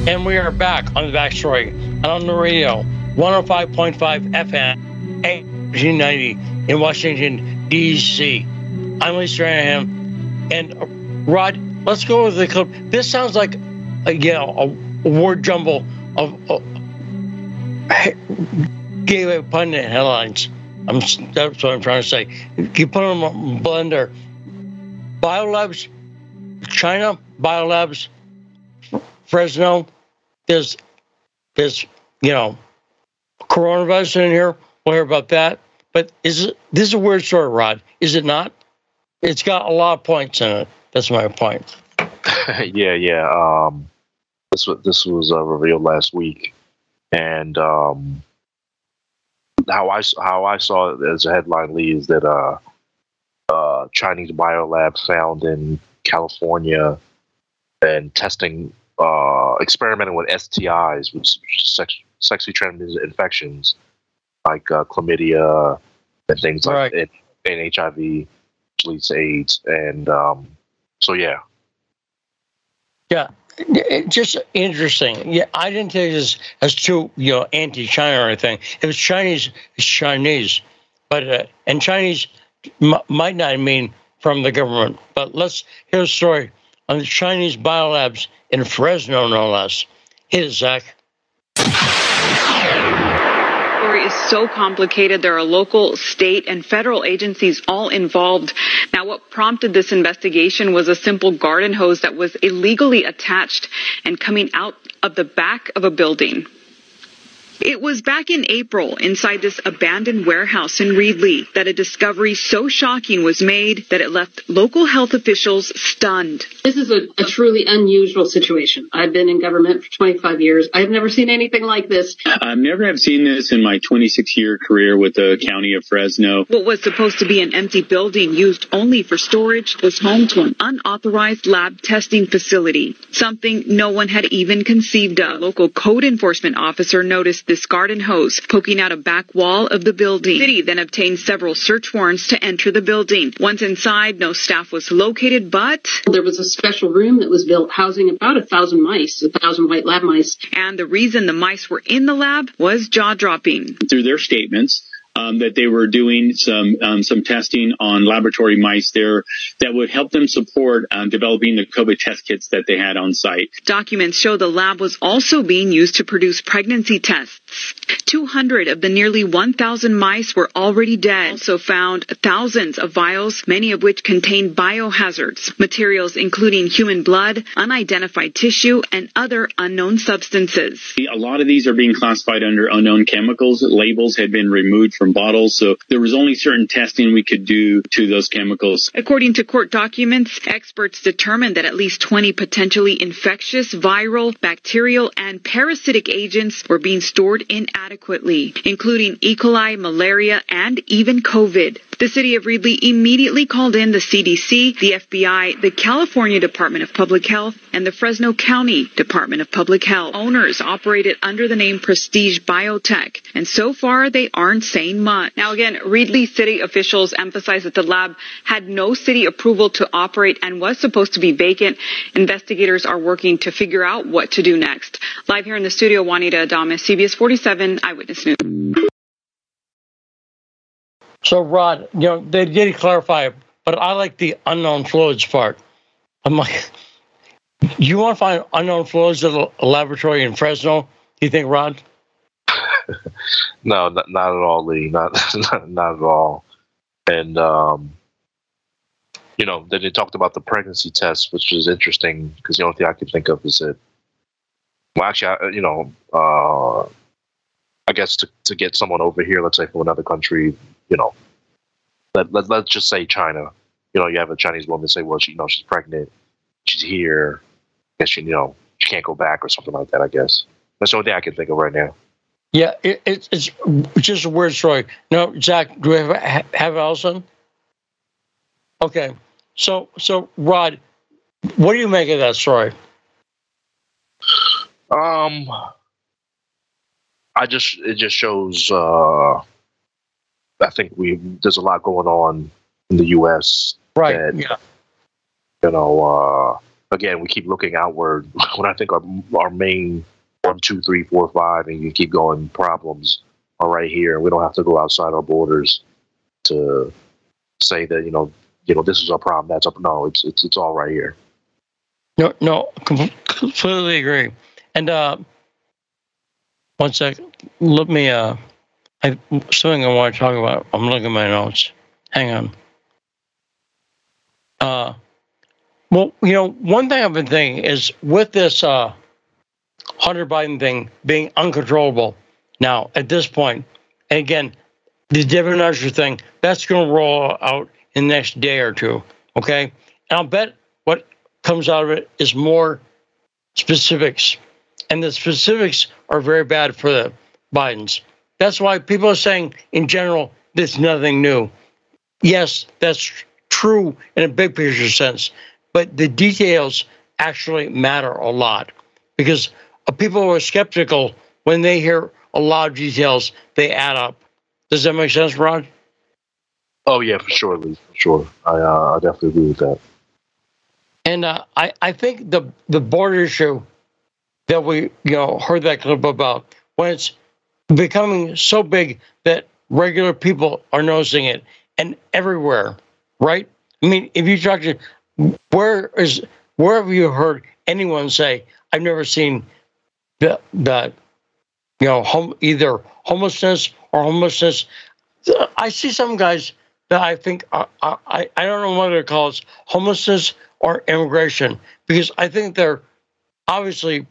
And we are back on the backstory and on the radio, 105.5 FM, 1890 in Washington, D.C. I'm Lee Stranahan. And uh, Rod, let's go with the clip. This sounds like, a, you know, a word jumble of uh, gay pundit headlines. I'm, that's what I'm trying to say. You put them on Blender. Biolabs, China, Biolabs, Fresno, there's there's you know coronavirus in here. We'll hear about that. But is it, this is a weird story, Rod? Is it not? It's got a lot of points in it. That's my point. <laughs> yeah, yeah. Um, This was this was uh, revealed last week, and um, how I how I saw it as a headline, Lee, is that uh, uh, Chinese biolab found in California and testing uh, experimenting with STIs, which sex, sexually transmitted infections like uh, chlamydia and things like and, and HIV, leads to AIDS, and um, so yeah, Yeah, it, just interesting. Yeah, I didn't take this as too you know anti-China or anything. If it's Chinese, it's Chinese, but uh, and Chinese m- might not mean from the government. But let's hear a story on the Chinese biolabs in Fresno, no less. Hit it, Zach. Story is so complicated. There are local, state, and federal agencies all involved. Now, what prompted this investigation was a simple garden hose that was illegally attached and coming out of the back of a building. It was back in April inside this abandoned warehouse in Reedley that a discovery so shocking was made that it left local health officials stunned. This is a, a truly unusual situation. I've been in government for 25 years. I've never seen anything like this. I've never have seen this in my 26 year career with the county of Fresno. What was supposed to be an empty building used only for storage was home to an unauthorized lab testing facility, something no one had even conceived of. A local code enforcement officer noticed this garden hose poking out a back wall of the building. The city then obtained several search warrants to enter the building. Once inside, no staff was located, but There was a special room that was built housing about a thousand mice, a thousand white lab mice. and the reason the mice were in the lab was jaw dropping. Through their statements, um, that they were doing some um, some testing on laboratory mice there that would help them support um, developing the COVID test kits that they had on site. Documents show the lab was also being used to produce pregnancy tests. 200 of the nearly 1,000 mice were already dead. Also found thousands of vials, many of which contained biohazards, materials including human blood, unidentified tissue, and other unknown substances. A lot of these are being classified under unknown chemicals. Labels had been removed from bottles, so there was only certain testing we could do to those chemicals. According to court documents, experts determined that at least 20 potentially infectious, viral, bacterial, and parasitic agents were being stored inadequately, including E. coli, malaria, and even COVID. The city of Reedley immediately called in the CDC, the FBI, the California Department of Public Health, and the Fresno County Department of Public Health. Owners operated under the name Prestige Biotech, and so far they aren't saying much. Now again, Reedley city officials emphasized that the lab had no city approval to operate and was supposed to be vacant. Investigators are working to figure out what to do next. Live here in the studio, Juanita Adames, CBS 47 Eyewitness News. So, Rod, you know, they did clarify but I like the unknown fluids part. I'm like, <laughs> you want to find unknown fluids at a laboratory in Fresno? Do you think, Rod? <laughs> No, not, not at all, Lee. Not, <laughs> not not at all. And um, you know, then they talked about the pregnancy test, which is interesting because the only thing I could think of is that, well, actually, I, you know, uh, I guess to to get someone over here, let's say from another country, you know, let, let let's just say China. You know, you have a Chinese woman say, well, she, you know, she's pregnant, she's here. I guess she, you know, she can't go back or something like that. I guess that's the only thing I can think of right now. Yeah, it, it, it's just a weird story. No, Zach, do we have, have Allison? Okay, so so Rod, what do you make of that story? Um, I just it just shows. uh I think we there's a lot going on in the U.S. Right. That, yeah. You know, uh, again, we keep looking outward <laughs> when I think our our main one, two, three, four, five, and you keep going problems are right here. And we don't have to go outside our borders to say that you know you know this is our problem. That's up. No, it's it's it's all right here. No, no, completely agree. And uh, one sec, let me. Uh, I something I want to talk about. I'm looking at my notes. Hang on. Uh, well, you know, one thing I've been thinking is with this uh, Hunter Biden thing being uncontrollable now at this point, and again, the Devon Archer thing that's going to roll out in the next day or two. Okay, and I'll bet what comes out of it is more specifics, and the specifics are very bad for the Bidens. That's why people are saying, in general, there's nothing new. Yes, that's true in a big picture sense, but the details actually matter a lot because people are skeptical when they hear a lot of details, they add up. Does that make sense, Rod? Oh yeah, for sure, Lee. For sure, I uh, I definitely agree with that. And uh, I I think the the border issue that we you know heard that clip about when it's becoming so big that regular people are noticing it and everywhere, right? I mean, if you talk to where is where have you heard anyone say, "I've never seen the the you know home either homelessness or homelessness"? I see some guys that I think uh, are, I I don't know whether to call it homelessness or immigration because I think they're obviously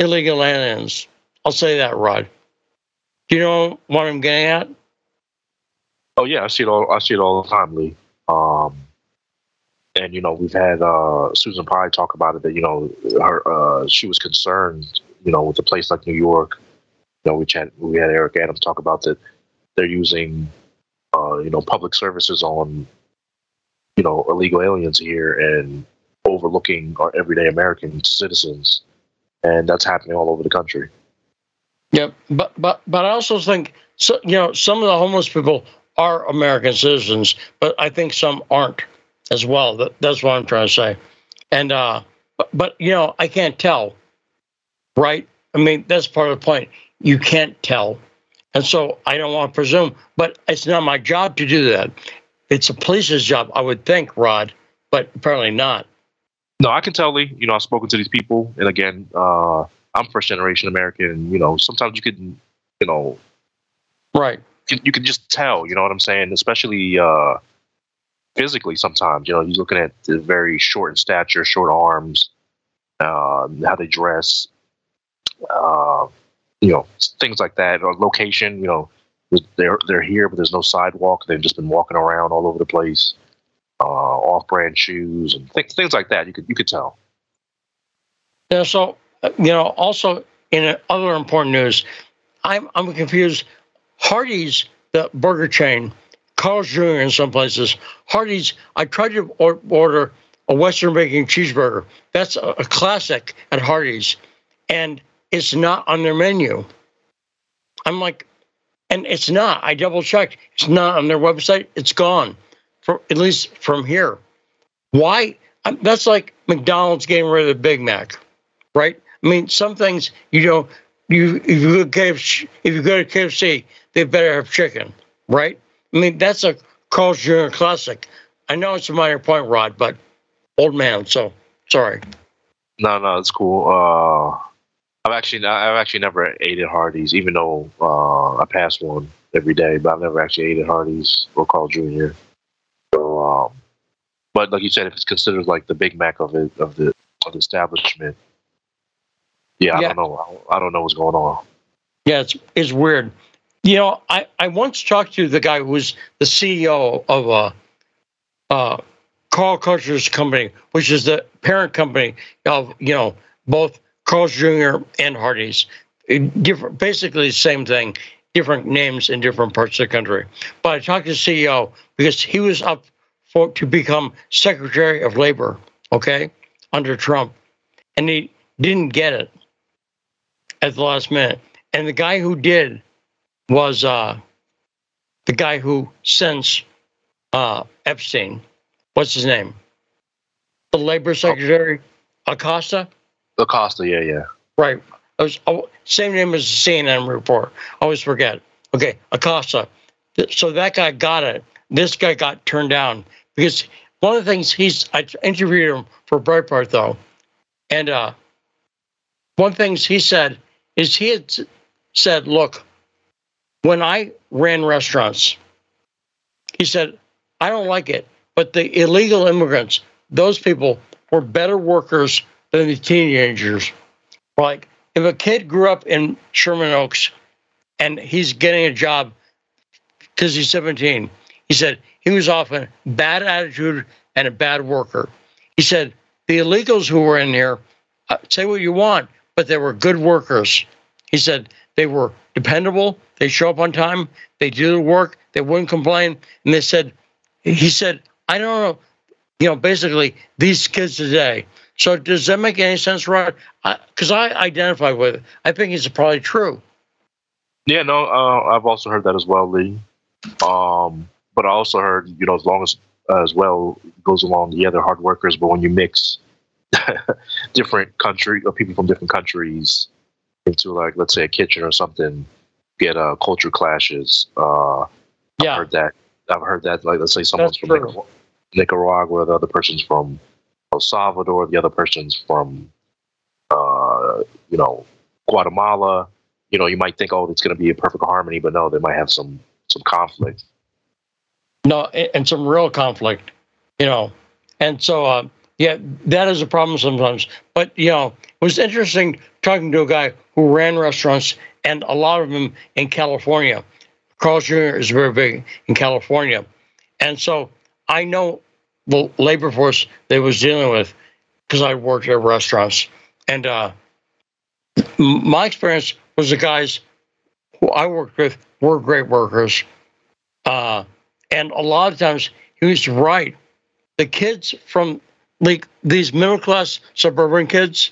illegal aliens. I'll say that, Rod. Do you know what I'm getting at? Oh yeah, I see it all. I see it all the time, Lee. Um, and you know, we've had uh, Susan Pye talk about it. That you know, her uh, she was concerned. You know, with a place like New York. You know, we had we had Eric Adams talk about that. They're using, uh, you know, public services on, you know, illegal aliens here and overlooking our everyday American citizens, and that's happening all over the country. Yeah, but but but I also think so. You know, some of the homeless people are American citizens, but I think some aren't as well. That, that's what I'm trying to say. And uh, but, but you know, I can't tell, right? I mean, that's part of the point. You can't tell, and so I don't want to presume. But it's not my job to do that. It's a police's job, I would think, Rod, but apparently not. No, I can tell, Lee. You know, I've spoken to these people, and again, uh, I'm first generation American. And, you know, sometimes you can, you know, right. You can, you can just tell. You know what I'm saying? Especially uh, physically. Sometimes, you know, you're looking at the very short in stature, short arms, uh, how they dress, uh, you know, things like that. Or location. You know, they're they're here, but there's no sidewalk. They've just been walking around all over the place. Uh, off-brand shoes and th- things like that. You could you could tell. Yeah. So you know, also in other important news, I'm I'm confused. Hardee's, the burger chain, Carl's Jr. in some places. Hardee's, I tried to order a Western bacon cheeseburger. That's a, a classic at Hardee's, and it's not on their menu. I'm like, and it's not. I double checked. It's not on their website. It's gone, for at least from here. Why? That's like McDonald's getting rid of the Big Mac, right? I mean, some things you know, you if you go to KFC, if you go to KFC, they better have chicken, right? I mean, that's a Carl's Jr. classic. I know it's a minor point, Rod, but old man. So sorry. No, no, it's cool. Uh, I've actually, I've actually never ate at Hardee's, even though uh, I pass one every day. But I've never actually ate at Hardee's or Carl Jr. But like you said, if it's considered like the Big Mac of it of the of the establishment, yeah, I yeah. don't know. I don't know what's going on. Yeah, it's it's weird. You know, I, I once talked to the guy who was the CEO of uh, uh, Carl Kushner's company, which is the parent company of you know both Carl's Jr. and Hardee's. Different, basically the same thing, different names in different parts of the country. But I talked to the CEO because he was up for to become Secretary of Labor, okay, under Trump, and he didn't get it at the last minute. And the guy who did was uh, the guy who sends uh, Epstein. What's his name? The labor secretary, Acosta. Acosta, yeah, yeah. Right. It was oh, same name as the CNN report. I always forget. Okay, Acosta. So that guy got it. This guy got turned down because one of the things he's I interviewed him for Breitbart though, and uh, one things he said is he had said, look, when I ran restaurants, he said, I don't like it, but the illegal immigrants, those people were better workers than the teenagers. Like if a kid grew up in Sherman Oaks and he's getting a job because he's 17, he said he was often bad attitude and a bad worker. He said the illegals who were in here, uh, say what you want, but they were good workers. He said they were dependable. They show up on time. They do the work. They wouldn't complain. And they said, he said, I don't know, you know, basically these kids today. So does that make any sense, Rod? Because I, I identify with it. I think it's probably true. Yeah, no, uh, I've also heard that as well, Lee. Um, but I also heard, you know, as long as as well goes along, yeah, they're hard workers, but when you mix <laughs> different country or people from different countries into like let's say a kitchen or something, get uh, culture clashes. Uh, yeah. I've heard that. I've heard that. Like let's say someone's That's from Nicaragua, Nicaragua, the other person's from El Salvador, the other person's from uh, you know Guatemala. You know, you might think, oh, it's going to be a perfect harmony, but no, they might have some some conflict. No, and some real conflict. You know, and so uh, yeah, that is a problem sometimes. But you know, it was interesting talking to a guy who ran restaurants, and a lot of them in California. Carl's Jr. is very big in California, and so I know the labor force they was dealing with because I worked at restaurants, and uh, my experience was the guys who I worked with were great workers, uh, and a lot of times he was right. The kids from like these middle class suburban kids,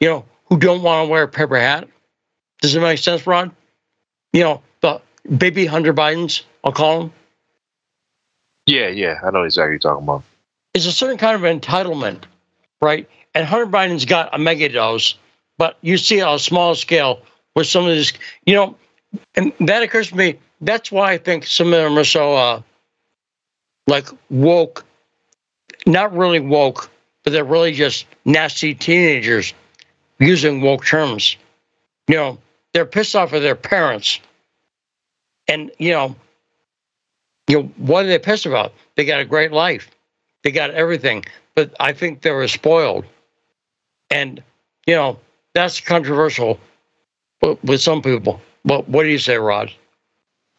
you know, who don't want to wear a paper hat. Does it make sense, Ron? You know, the baby Hunter Bidens, I'll call them. Yeah, yeah, I know exactly what you're talking about. It's a certain kind of entitlement, right? And Hunter Biden's got a mega dose, but you see on a small scale with some of these, you know, and that occurs to me. That's why I think some of them are so, uh, like woke not really woke, but they're really just nasty teenagers using woke terms. You know, they're pissed off at their parents. And, you know, you know, what are they pissed about? They got a great life. They got everything. But I think they were spoiled. And, you know, that's controversial with some people. But what do you say, Rod?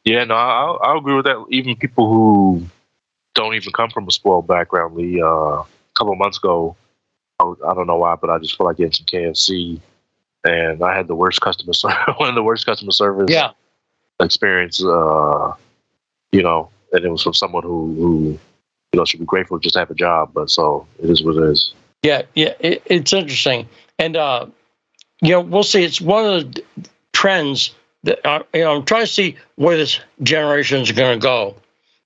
Yeah, no, I, I agree with that. Even people who don't even come from a spoiled background. Lee, uh, a couple of months ago, I, I, don't know why, but I just felt like getting some KFC, and I had the worst customer <laughs> service, one of the worst customer service yeah. experience. Uh, you know, and it was from someone who, who, you know, should be grateful just to have a job. But so it is what it is. Yeah, yeah, it, it's interesting, and uh, you know, we'll see. It's one of the trends uh, you know. I'm trying to see where this generation is going to go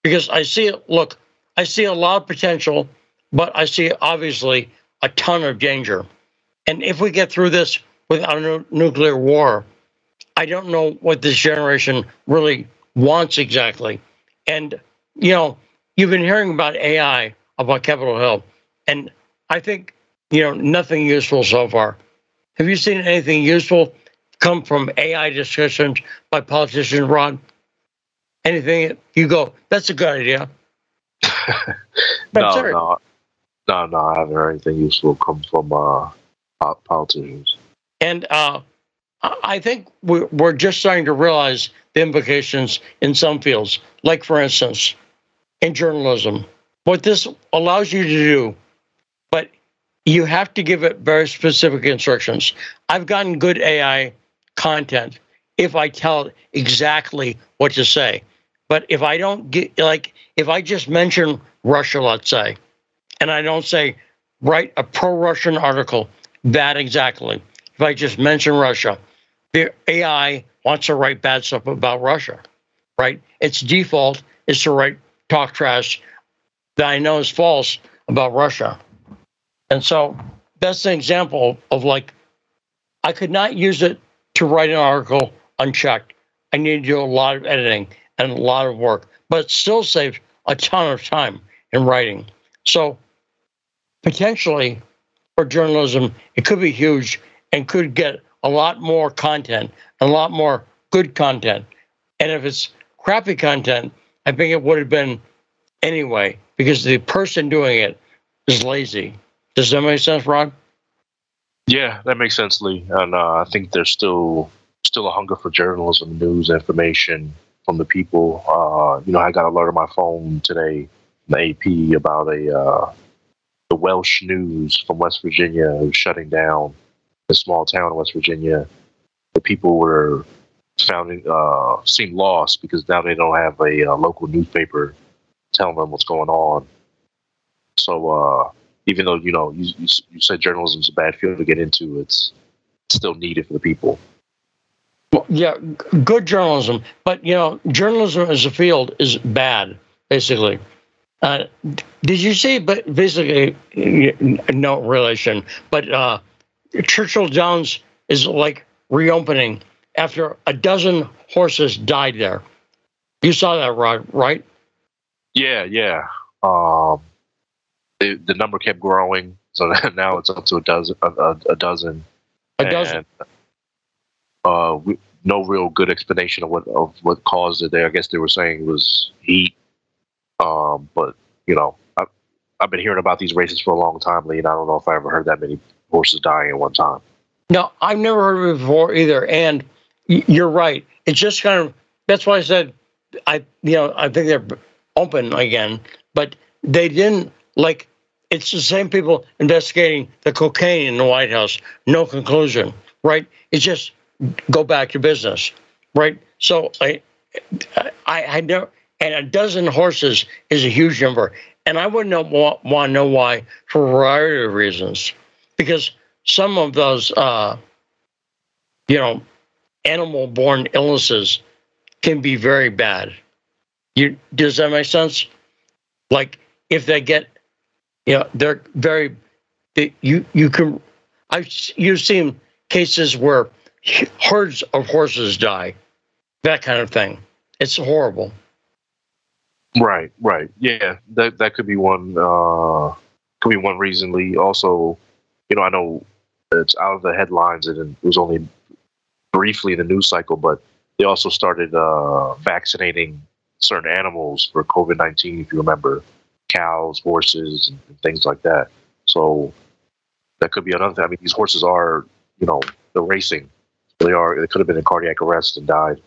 because I see it. Look, I see a lot of potential, but I see obviously a ton of danger. And if we get through this without a nuclear war, I don't know what this generation really wants exactly. And, you know, you've been hearing about AI, about Capitol Hill, and I think, you know, nothing useful so far. Have you seen anything useful come from AI discussions by politicians, Ron? anything you go, that's a good idea. <laughs> no, no, no, no. I haven't heard anything useful come from uh, politicians. And uh, I think we're, we're just starting to realize the implications in some fields, like, for instance, in journalism. What this allows you to do, but you have to give it very specific instructions. I've gotten good AI content if I tell exactly what to say. But if I don't get like if I just mention Russia, let's say, and I don't say write a pro-Russian article, that exactly. If I just mention Russia, the AI wants to write bad stuff about Russia, right? Its default is to write talk trash that I know is false about Russia. And so that's an example of like, I could not use it to write an article unchecked. I need to do a lot of editing and a lot of work, but it still saves a ton of time in writing. So potentially for journalism, it could be huge and could get a lot more content, a lot more good content. And if it's crappy content, I think it would have been anyway, because the person doing it is lazy. Does that make sense, Ron? Yeah, that makes sense, Lee. And uh, I think there's still still a hunger for journalism, news, information, from the people. Uh, you know, I got a alert on my phone today, the AP, about a uh, the Welch News from West Virginia shutting down a small town in West Virginia. The people were found uh, seemed lost because now they don't have a, uh local newspaper telling them what's going on. So uh, even though you know you, you, you said journalism is a bad field to get into, it's still needed for the people. Well, yeah, g- good journalism, but you know, journalism as a field is bad, basically. Uh, did you see? But basically, no relation. But uh, Churchill Downs is like reopening after a dozen horses died there. You saw that, Rod, right? Yeah, yeah. Um, the, the number kept growing, so <laughs> now it's up to a dozen. A, a, dozen. A dozen. And, uh, we, no real good explanation of what of what caused it. There, I guess they were saying it was heat. Um, but you know, I, I've been hearing about these races for a long time, Lee, and I don't know if I ever heard that many horses dying at one time. No, I've never heard of it before either. And you're right. It's just kind of that's why I said I you know I think they're open again, but they didn't like. It's the same people investigating the cocaine in the White House. No conclusion, right? It's just go back to business, right? So I, I, I know, and a dozen horses is a huge number, and I wouldn't want, want to know why for a variety of reasons, because some of those, uh, you know, animal-born illnesses can be very bad. You does that make sense? Like if they get, you know, they're very, you you can, I've you've seen cases where herds of horses die, that kind of thing. It's horrible. Right, right. Yeah, that that could be one uh could be one reason, Lee. Also, you know, I know it's out of the headlines and it was only briefly in the news cycle, but they also started uh vaccinating certain animals for COVID nineteen, if you remember. Cows, horses, and, things like that. So that could be another thing. I mean, these horses are, you know, they're racing. They are they could have been in cardiac arrest and died.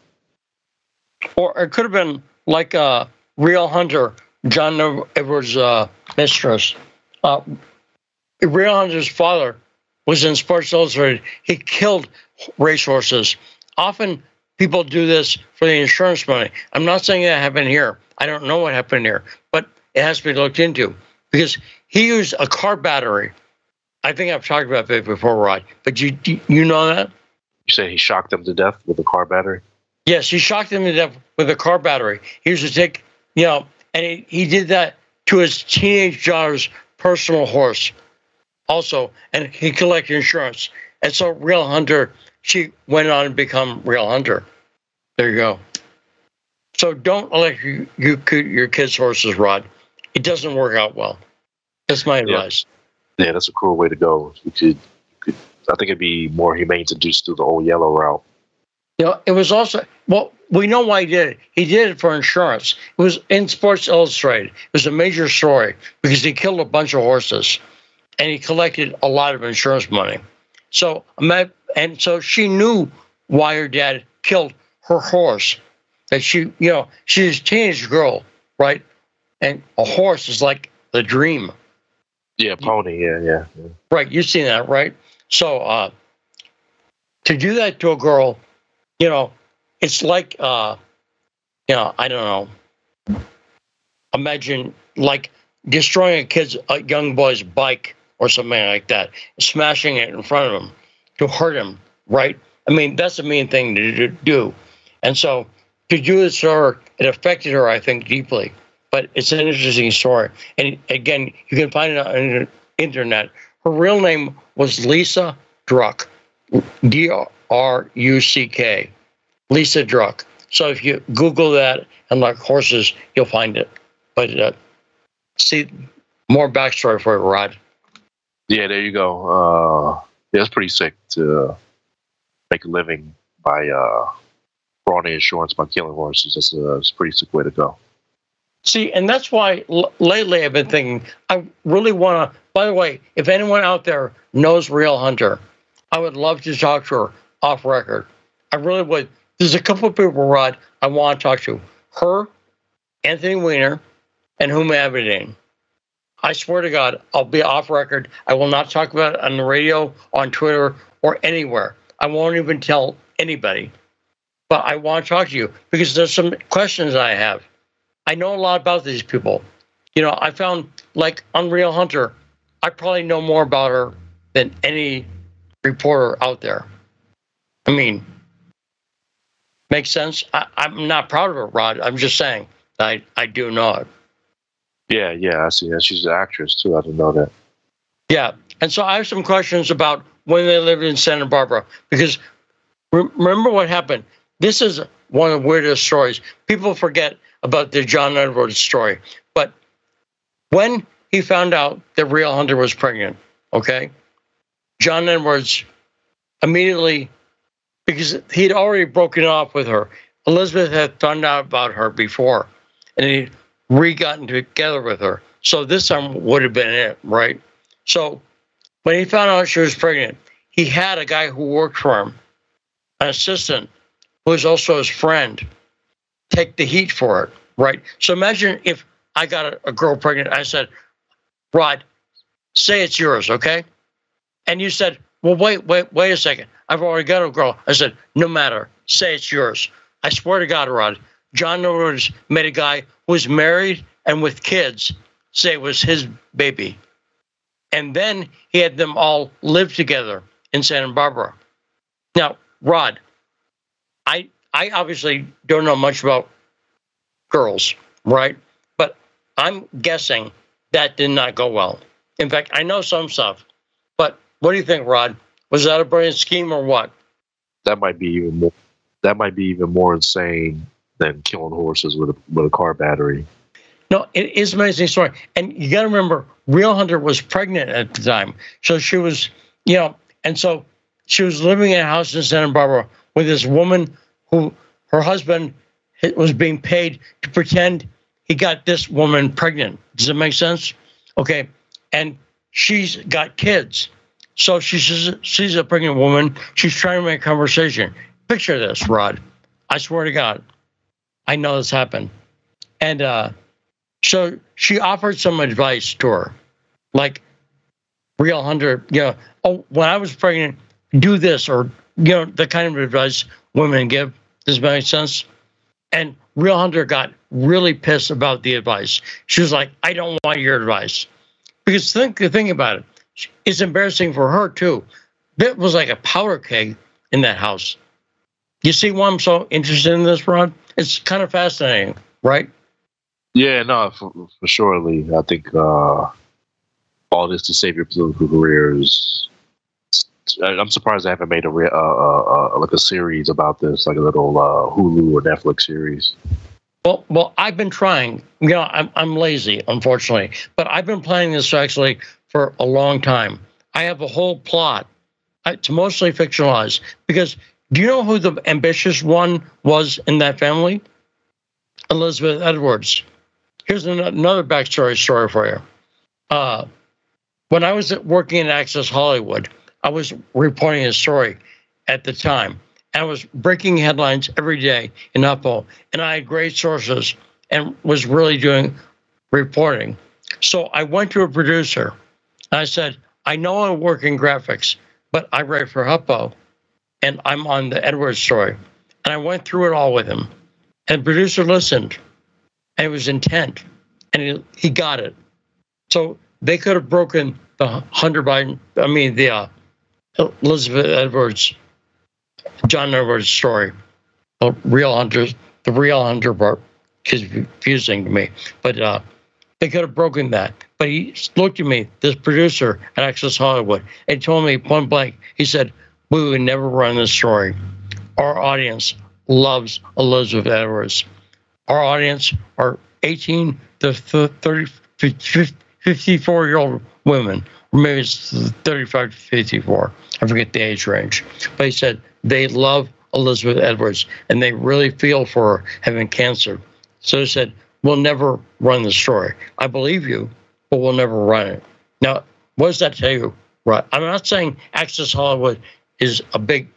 Or it could have been like a Rielle Hunter, John Edwards' uh, mistress. Uh, Rielle Hunter's father was in Sports Illustrated. He killed racehorses. Often people do this for the insurance money. I'm not saying that happened here. I don't know what happened here, but it has to be looked into because he used a car battery. I think I've talked about that before, Rod. But you you know that? You say he shocked them to death with a car battery? Yes, he shocked them to death with a car battery. He used to take, you know, and he, he did that to his teenage daughter's personal horse also, and he collected insurance. And so Rielle Hunter, she went on to become Rielle Hunter. There you go. So don't electrocute you, you, your kids' horses, Rod. It doesn't work out well. That's my advice. Yeah, that's a cruel way to go. You could, you could I think it'd be more humane to just do the Old Yeller route. You know, it was also well, we know why he did it. He did it for insurance. It was in Sports Illustrated. It was a major story because he killed a bunch of horses, and he collected a lot of insurance money. So, and so she knew why her dad killed her horse. That she, you know, she's a teenage girl, right? And a horse is like the dream. Yeah, pony. Yeah, yeah. yeah. Right. You've seen that, right? So, uh, to do that to a girl, you know, it's like, uh, you know, I don't know. Imagine like destroying a kid's, a young boy's bike or something like that, smashing it in front of him to hurt him, right? I mean, that's a mean thing to do. And so to do this to her, it affected her, I think, deeply. But it's an interesting story. And again, you can find it on the internet. Her real name was Lisa Druck, D R U C K, Lisa Druck. So if you Google that and like horses, you'll find it. But uh, see, more backstory for you, Rod. Yeah, there you go. Uh, yeah, it's pretty sick to make a living by uh, frauding insurance by killing horses. That's a, that's a pretty sick way to go. See, and that's why lately I've been thinking I really want to. By the way, if anyone out there knows Rielle Hunter, I would love to talk to her off record. I really would. There's a couple of people, Rod, I want to talk to. Her, Anthony Weiner, and Huma. I swear to God, I'll be off record. I will not talk about it on the radio, on Twitter, or anywhere. I won't even tell anybody. But I want to talk to you because there's some questions I have. I know a lot about these people. You know, I found like Unreal Hunter, I probably know more about her than any reporter out there. I mean, makes sense. I, am not proud of her, Rod. I'm just saying I, I do know it. Yeah, yeah, I see. that. She's an actress too. I didn't know that. Yeah, and so I have some questions about when they lived in Santa Barbara because remember what happened. This is one of the weirdest stories. People forget about the John Edwards story, but when he found out that Rielle Hunter was pregnant, okay, John Edwards immediately, because he'd already broken off with her. Elizabeth had found out about her before, and he re gotten together with her. So this time would have been it, right? So when he found out she was pregnant, he had a guy who worked for him, an assistant, who was also his friend, take the heat for it, right? So imagine if I got a, a girl pregnant, I said, Rod, say it's yours, okay? And you said, well, wait, wait, wait a second. I've already got a girl. I said, no matter, say it's yours. I swear to God, Rod, John Edwards made a guy who was married and with kids say it was his baby. And then he had them all live together in Santa Barbara. Now, Rod, I I obviously don't know much about girls, right? But I'm guessing that did not go well. In fact, I know some stuff. But what do you think, Rod? Was that a brilliant scheme or what? That might be even more. That might be even more insane than killing horses with a with a car battery. No, it is an amazing story, and you got to remember, Rielle Hunter was pregnant at the time, so she was, you know, and so she was living in a house in Santa Barbara with this woman who her husband was being paid to pretend he got this woman pregnant. Does it make sense? Okay, and she's got kids. So she she's a pregnant woman. She's trying to make conversation. Picture this, Rod. I swear to God. I know this happened. And uh, so she offered some advice to her, like Rielle Hunter, you know, oh, when I was pregnant, do this, or, you know, the kind of advice women give. Does that make sense? And Rielle Hunter got really pissed about the advice. She was like, I don't want your advice. Because think the thing about it, it's embarrassing for her too. It was like a powder keg in that house. You see why I'm so interested in this, Rod? It's kind of fascinating, right? Yeah, no, for, for surely. I think uh, all this to save your political careers. I'm surprised I haven't made a uh, uh, uh, like a series about this, like a little uh, Hulu or Netflix series. Well, well, I've been trying. You know, I'm I'm lazy, unfortunately, but I've been planning this actually for a long time. I have a whole plot. It's mostly fictionalized because do you know who the ambitious one was in that family? Elizabeth Edwards. Here's another backstory story for you. Uh, when I was working in Access Hollywood, I was reporting a story at the time. And I was breaking headlines every day in HuffPo, and I had great sources and was really doing reporting. So I went to a producer. And I said, I know I work in graphics, but I write for HuffPo and I'm on the Edwards story. And I went through it all with him. And the producer listened, and it was intent, and he, he got it. So they could have broken the Hunter Biden, I mean, the uh, Elizabeth Edwards, John Edwards story. The Rielle Hunter, the Rielle Hunter part is confusing to me, but uh, they could have broken that. But he looked at me, this producer at Access Hollywood, and told me point blank, he said, we would never run this story. Our audience loves Elizabeth Edwards. Our audience are 18 to 30, 54 year old women, maybe it's 35 to 54. I forget the age range. But he said they love Elizabeth Edwards and they really feel for her having cancer. So he said, We'll never run the story. I believe you, but we'll never run it. Now, what does that tell you? Right. I'm not saying Access Hollywood is a big,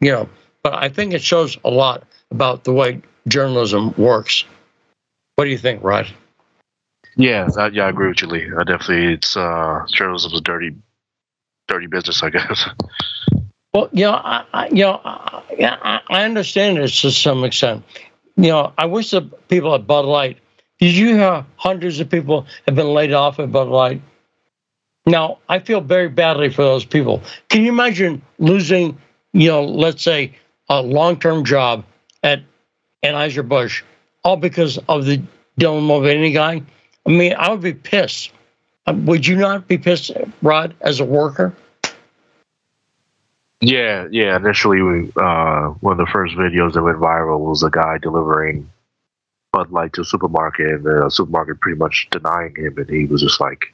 you know, but I think it shows a lot about the way journalism works. What do you think, Rod? Yeah, I, yeah, I agree with you, Lee. I definitely, it's uh, journalism is a dirty, dirty business, I guess. Well, you know, I, I you know, I, I understand it to some extent. You know, I wish the people at Bud Light. Did you hear hundreds of people have been laid off at Bud Light? Now, I feel very badly for those people. Can you imagine losing, you know, let's say a long-term job at Anheuser Busch, all because of the Dylan Mulvaney guy? I mean, I would be pissed. Uh, would you not be pissed, Rod, as a worker? Yeah, yeah. Initially, we, uh, one of the first videos that went viral was a guy delivering Bud Light to a supermarket, and the supermarket pretty much denying him, and he was just like,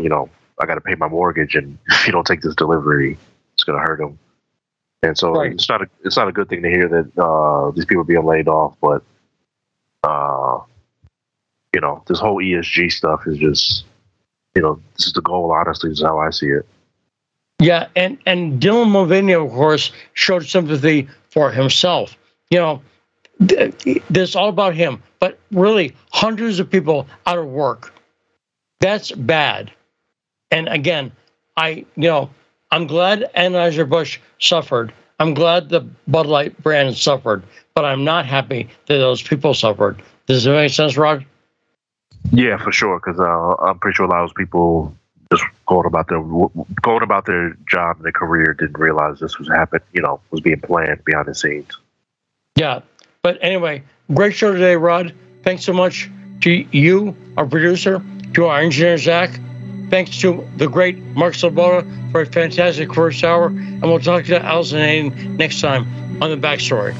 you know, I got to pay my mortgage, and <laughs> if you don't take this delivery, it's going to hurt him. And so right. it's not a it's not a good thing to hear that uh, these people are being laid off, but uh, you know, this whole ESG stuff is just, you know, this is the goal. Honestly, is how I see it. Yeah, and and Dylan Mulvaney, of course, showed sympathy for himself. You know, this is all about him, but really, hundreds of people out of work. That's bad. And again, I you know, I'm glad Anheuser Busch suffered. I'm glad the Bud Light brand suffered, but I'm not happy that those people suffered. Does it make sense, Rod? Yeah, for sure. Because uh, I'm pretty sure a lot of people just going about their going about their job and their career didn't realize this was happening. You know, was being planned behind the scenes. Yeah, but anyway, great show today, Rod. Thanks so much to you, our producer, to our engineer Zach. Thanks to the great Mark Sleboda for a fantastic first hour, and we'll talk to Allison Hayden next time on the backstory.